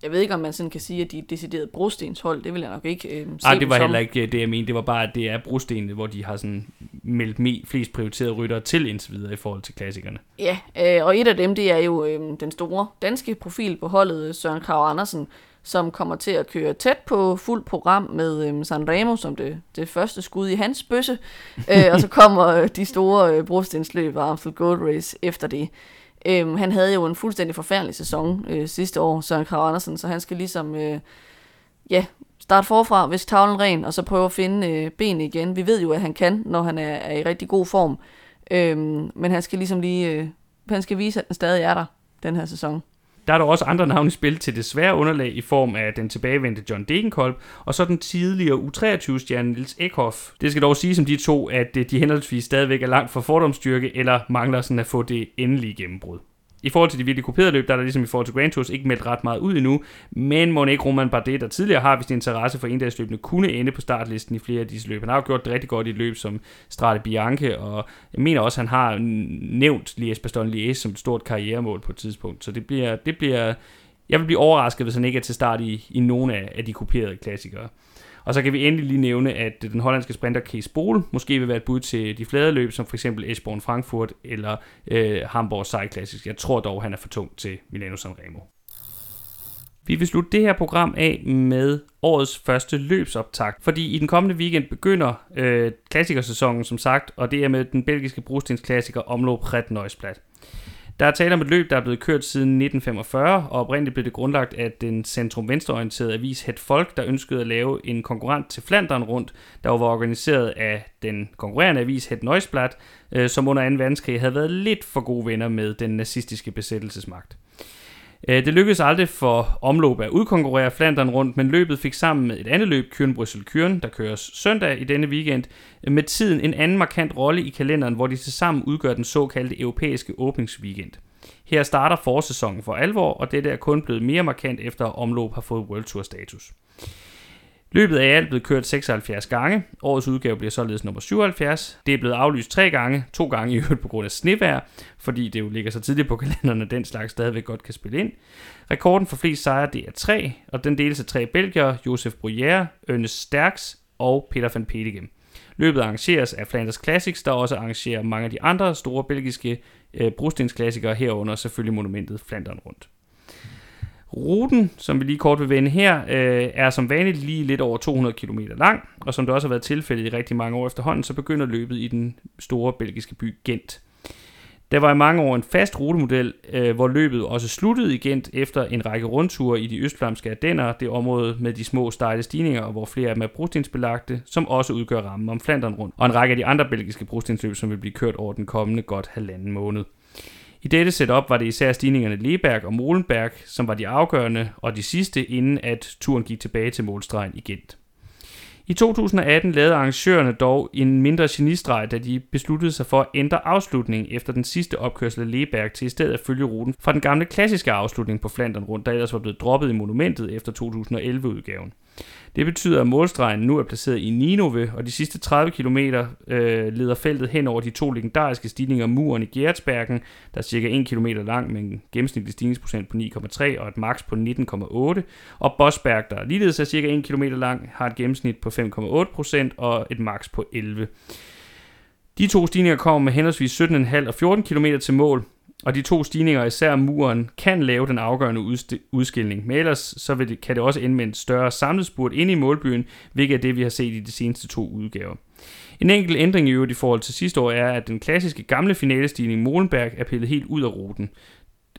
jeg ved ikke, om man sådan kan sige, at de er decideret brostenshold. Det vil jeg nok ikke øh, se Nej, det var som. heller ikke det, jeg mente. Det var bare, at det er brostenene, hvor de har sådan meldt me, flest prioriterede ryttere til indtil videre i forhold til klassikerne. Ja, øh, og et af dem, det er jo øh, den store danske profil på holdet, Søren Krav Andersen, som kommer til at køre tæt på fuld program med øh, Sanremo som det, det første skud i hans bøsse. øh, og så kommer øh, de store øh, brostensløb og Amstel Gold Race efter det. Øhm, han havde jo en fuldstændig forfærdelig sæson øh, sidste år, Søren Krav Andersen, så han skal ligesom øh, ja, starte forfra, hvis tavlen ren, og så prøve at finde øh, benene igen. Vi ved jo, at han kan, når han er, er i rigtig god form. Øhm, men han skal ligesom lige, øh, han skal vise, at den stadig er der, den her sæson. Der er der også andre navne i spil til det svære underlag i form af den tilbagevendte John Degenkolb, og så den tidligere U23-stjerne Nils Ekhoff. Det skal dog sige som de to, at øh, de henholdsvis stadigvæk er langt fra fordomsstyrke, eller mangler sådan at få det endelige gennembrud. I forhold til de virkelig kuperede løb, der er der ligesom i forhold til Grand Tours ikke meldt ret meget ud endnu, men Monique Roman Bardet, der tidligere har vist interesse for endagsløbene, kunne ende på startlisten i flere af disse løb. Han har jo gjort det rigtig godt i et løb som Strade Bianche, og jeg mener også, at han har nævnt Lies Bastogne Lies som et stort karrieremål på et tidspunkt, så det bliver, det bliver jeg vil blive overrasket, hvis han ikke er til start i, i nogle af, af de kuperede klassikere. Og så kan vi endelig lige nævne, at den hollandske sprinter Kees Bol måske vil være et bud til de flade løb, som for eksempel Esbjørn Frankfurt eller øh, Hamburg Cyclassics. Jeg tror dog, han er for tung til Milano Sanremo. Vi vil slutte det her program af med årets første løbsoptakt, fordi i den kommende weekend begynder øh, klassikersæsonen som sagt, og det er med den belgiske brugstensklassiker Omloop Red Neusplat. Der er tale om et løb, der er blevet kørt siden 1945, og oprindeligt blev det grundlagt af den centrum-venstreorienterede avis Het Folk, der ønskede at lave en konkurrent til Flandern rundt, der var organiseret af den konkurrerende avis Het Neusblad, øh, som under 2. verdenskrig havde været lidt for gode venner med den nazistiske besættelsesmagt. Øh, det lykkedes aldrig for omløb at udkonkurrere Flandern rundt, men løbet fik sammen med et andet løb, Kyren Bryssel Kyren, der køres søndag i denne weekend, øh, med tiden en anden markant rolle i kalenderen, hvor de tilsammen udgør den såkaldte europæiske åbningsweekend. Her starter forsæsonen for alvor, og dette er kun blevet mere markant efter at omløb har fået World Tour status. Løbet er i alt blevet kørt 76 gange. Årets udgave bliver således nummer 77. Det er blevet aflyst tre gange, to gange i øvrigt på grund af snevejr, fordi det jo ligger så tidligt på kalenderen, at den slags stadigvæk godt kan spille ind. Rekorden for flest sejre det er tre, og den deles af tre belgier, Josef Bruyère, Ernest Stærks og Peter van Petegem. Løbet arrangeres af Flanders Classics, der også arrangerer mange af de andre store belgiske øh, brostensklassikere herunder selvfølgelig monumentet Flandern rundt. Ruten, som vi lige kort vil vende her, øh, er som vanligt lige lidt over 200 km lang, og som det også har været tilfældet i rigtig mange år efterhånden, så begynder løbet i den store belgiske by Gent. Der var i mange år en fast rutemodel, øh, hvor løbet også sluttede i Gent efter en række rundture i de østflamske Ardenner, det område med de små stejle stigninger, og hvor flere af dem er brostensbelagte, som også udgør rammen om Flandern rundt, og en række af de andre belgiske brostensløb, som vil blive kørt over den kommende godt halvanden måned. I dette setup var det især stigningerne Leberg og Molenberg, som var de afgørende og de sidste, inden at turen gik tilbage til målstregen i Gent. I 2018 lavede arrangørerne dog en mindre genistreg, da de besluttede sig for at ændre afslutningen efter den sidste opkørsel af Leberg til i stedet at følge ruten fra den gamle klassiske afslutning på Flandern rundt, der ellers var blevet droppet i monumentet efter 2011-udgaven. Det betyder, at målstregen nu er placeret i Ninove, og de sidste 30 km øh, leder feltet hen over de to legendariske stigninger muren i Gertsbergen, der er cirka 1 km lang med en gennemsnitlig stigningsprocent på 9,3 og et max på 19,8, og Bosberg, der ligeledes er cirka 1 km lang, har et gennemsnit på 5,8% og et max på 11. De to stigninger kommer med henholdsvis 17,5 og 14 km til mål, og de to stigninger, især muren, kan lave den afgørende udskilling. Men ellers så vil det, kan det også ende med en større samlet spurt ind i målbyen, hvilket er det, vi har set i de seneste to udgaver. En enkelt ændring i øvrigt i forhold til sidste år er, at den klassiske gamle finalestigning Molenberg er pillet helt ud af ruten.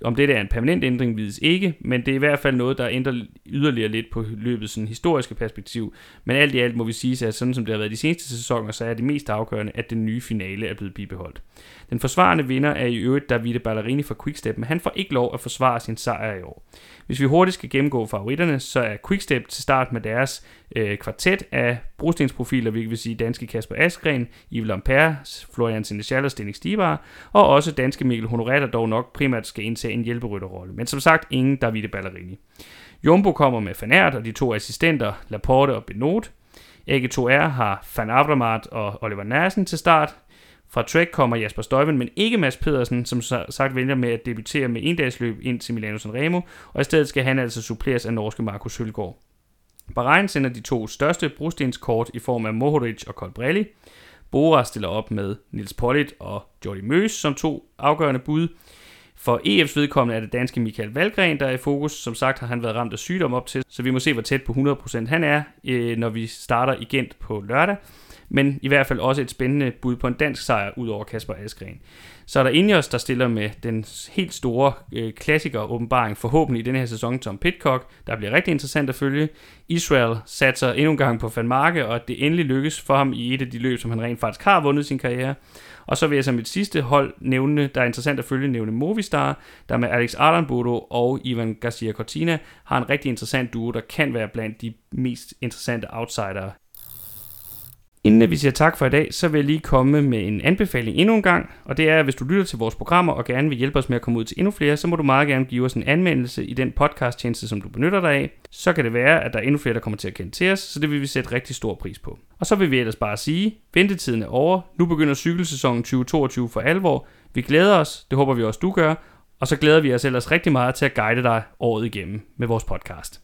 Om det er en permanent ændring, vides ikke, men det er i hvert fald noget, der ændrer yderligere lidt på løbets sådan, historiske perspektiv. Men alt i alt må vi sige, at sådan som det har været de seneste sæsoner, så er det mest afgørende, at den nye finale er blevet bibeholdt. Den forsvarende vinder er i øvrigt Davide Ballerini fra Quickstep, men han får ikke lov at forsvare sin sejr i år. Hvis vi hurtigt skal gennemgå favoritterne, så er Quickstep til start med deres øh, kvartet af brostensprofiler, hvilket vil sige danske Kasper Askren, Yves Lampere, Florian Seneschal og Stenik Stibar, og også danske Mikkel Honoré, der dog nok primært skal indtage en hjælperytterrolle. Men som sagt, ingen Davide Ballerini. Jumbo kommer med Fanert og de to assistenter, Laporte og Benot. AG2R har Van Avermaet og Oliver Nassen til start. Fra Trek kommer Jasper Støjven, men ikke Mads Pedersen, som sagt vælger med at debutere med en dagsløb ind til Milano Sanremo, og i stedet skal han altså suppleres af norske Markus Hølgaard. Bahrain sender de to største brostenskort i form af Mohoric og Colbrelli. Bora stiller op med Nils Pollitt og Jordi Møs som to afgørende bud. For EF's vedkommende er det danske Michael Valgren, der er i fokus. Som sagt har han været ramt af sygdom op til, så vi må se, hvor tæt på 100% han er, øh, når vi starter igen på lørdag men i hvert fald også et spændende bud på en dansk sejr ud over Kasper Askren. Så er der Ineos, der stiller med den helt store øh, klassiker åbenbaring forhåbentlig i denne her sæson, Tom Pitcock, der bliver rigtig interessant at følge. Israel satser endnu en gang på Van Marke, og at det endelig lykkes for ham i et af de løb, som han rent faktisk har vundet sin karriere. Og så vil jeg som mit sidste hold nævne, der er interessant at følge, nævne Movistar, der med Alex Ardenbodo og Ivan Garcia Cortina har en rigtig interessant duo, der kan være blandt de mest interessante outsider Inden vi siger tak for i dag, så vil jeg lige komme med en anbefaling endnu en gang, og det er, at hvis du lytter til vores programmer og gerne vil hjælpe os med at komme ud til endnu flere, så må du meget gerne give os en anmeldelse i den podcasttjeneste, som du benytter dig af. Så kan det være, at der er endnu flere, der kommer til at kende til os, så det vil vi sætte rigtig stor pris på. Og så vil vi ellers bare sige, ventetiden er over. Nu begynder cykelsæsonen 2022 for alvor. Vi glæder os, det håber vi også du gør, og så glæder vi os ellers rigtig meget til at guide dig året igennem med vores podcast.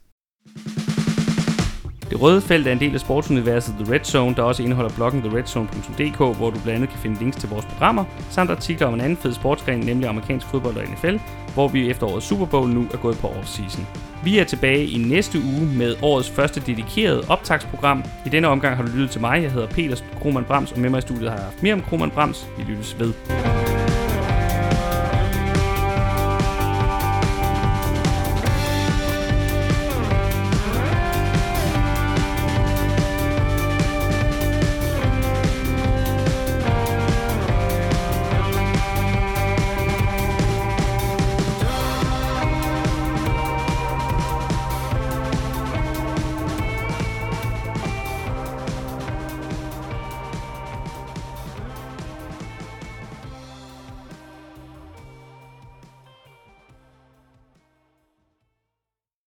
Det røde felt er en del af sportsuniverset The Red Zone, der også indeholder bloggen theredzone.dk, hvor du blandt andet kan finde links til vores programmer, samt artikler om en anden fed sportsgren, nemlig amerikansk fodbold og NFL, hvor vi efter årets Super Bowl nu er gået på off-season. Vi er tilbage i næste uge med årets første dedikerede optagsprogram. I denne omgang har du lyttet til mig. Jeg hedder Peter Krohmann Brams, og med mig i studiet har jeg haft mere om Krohmann Brams. Vi lyttes ved.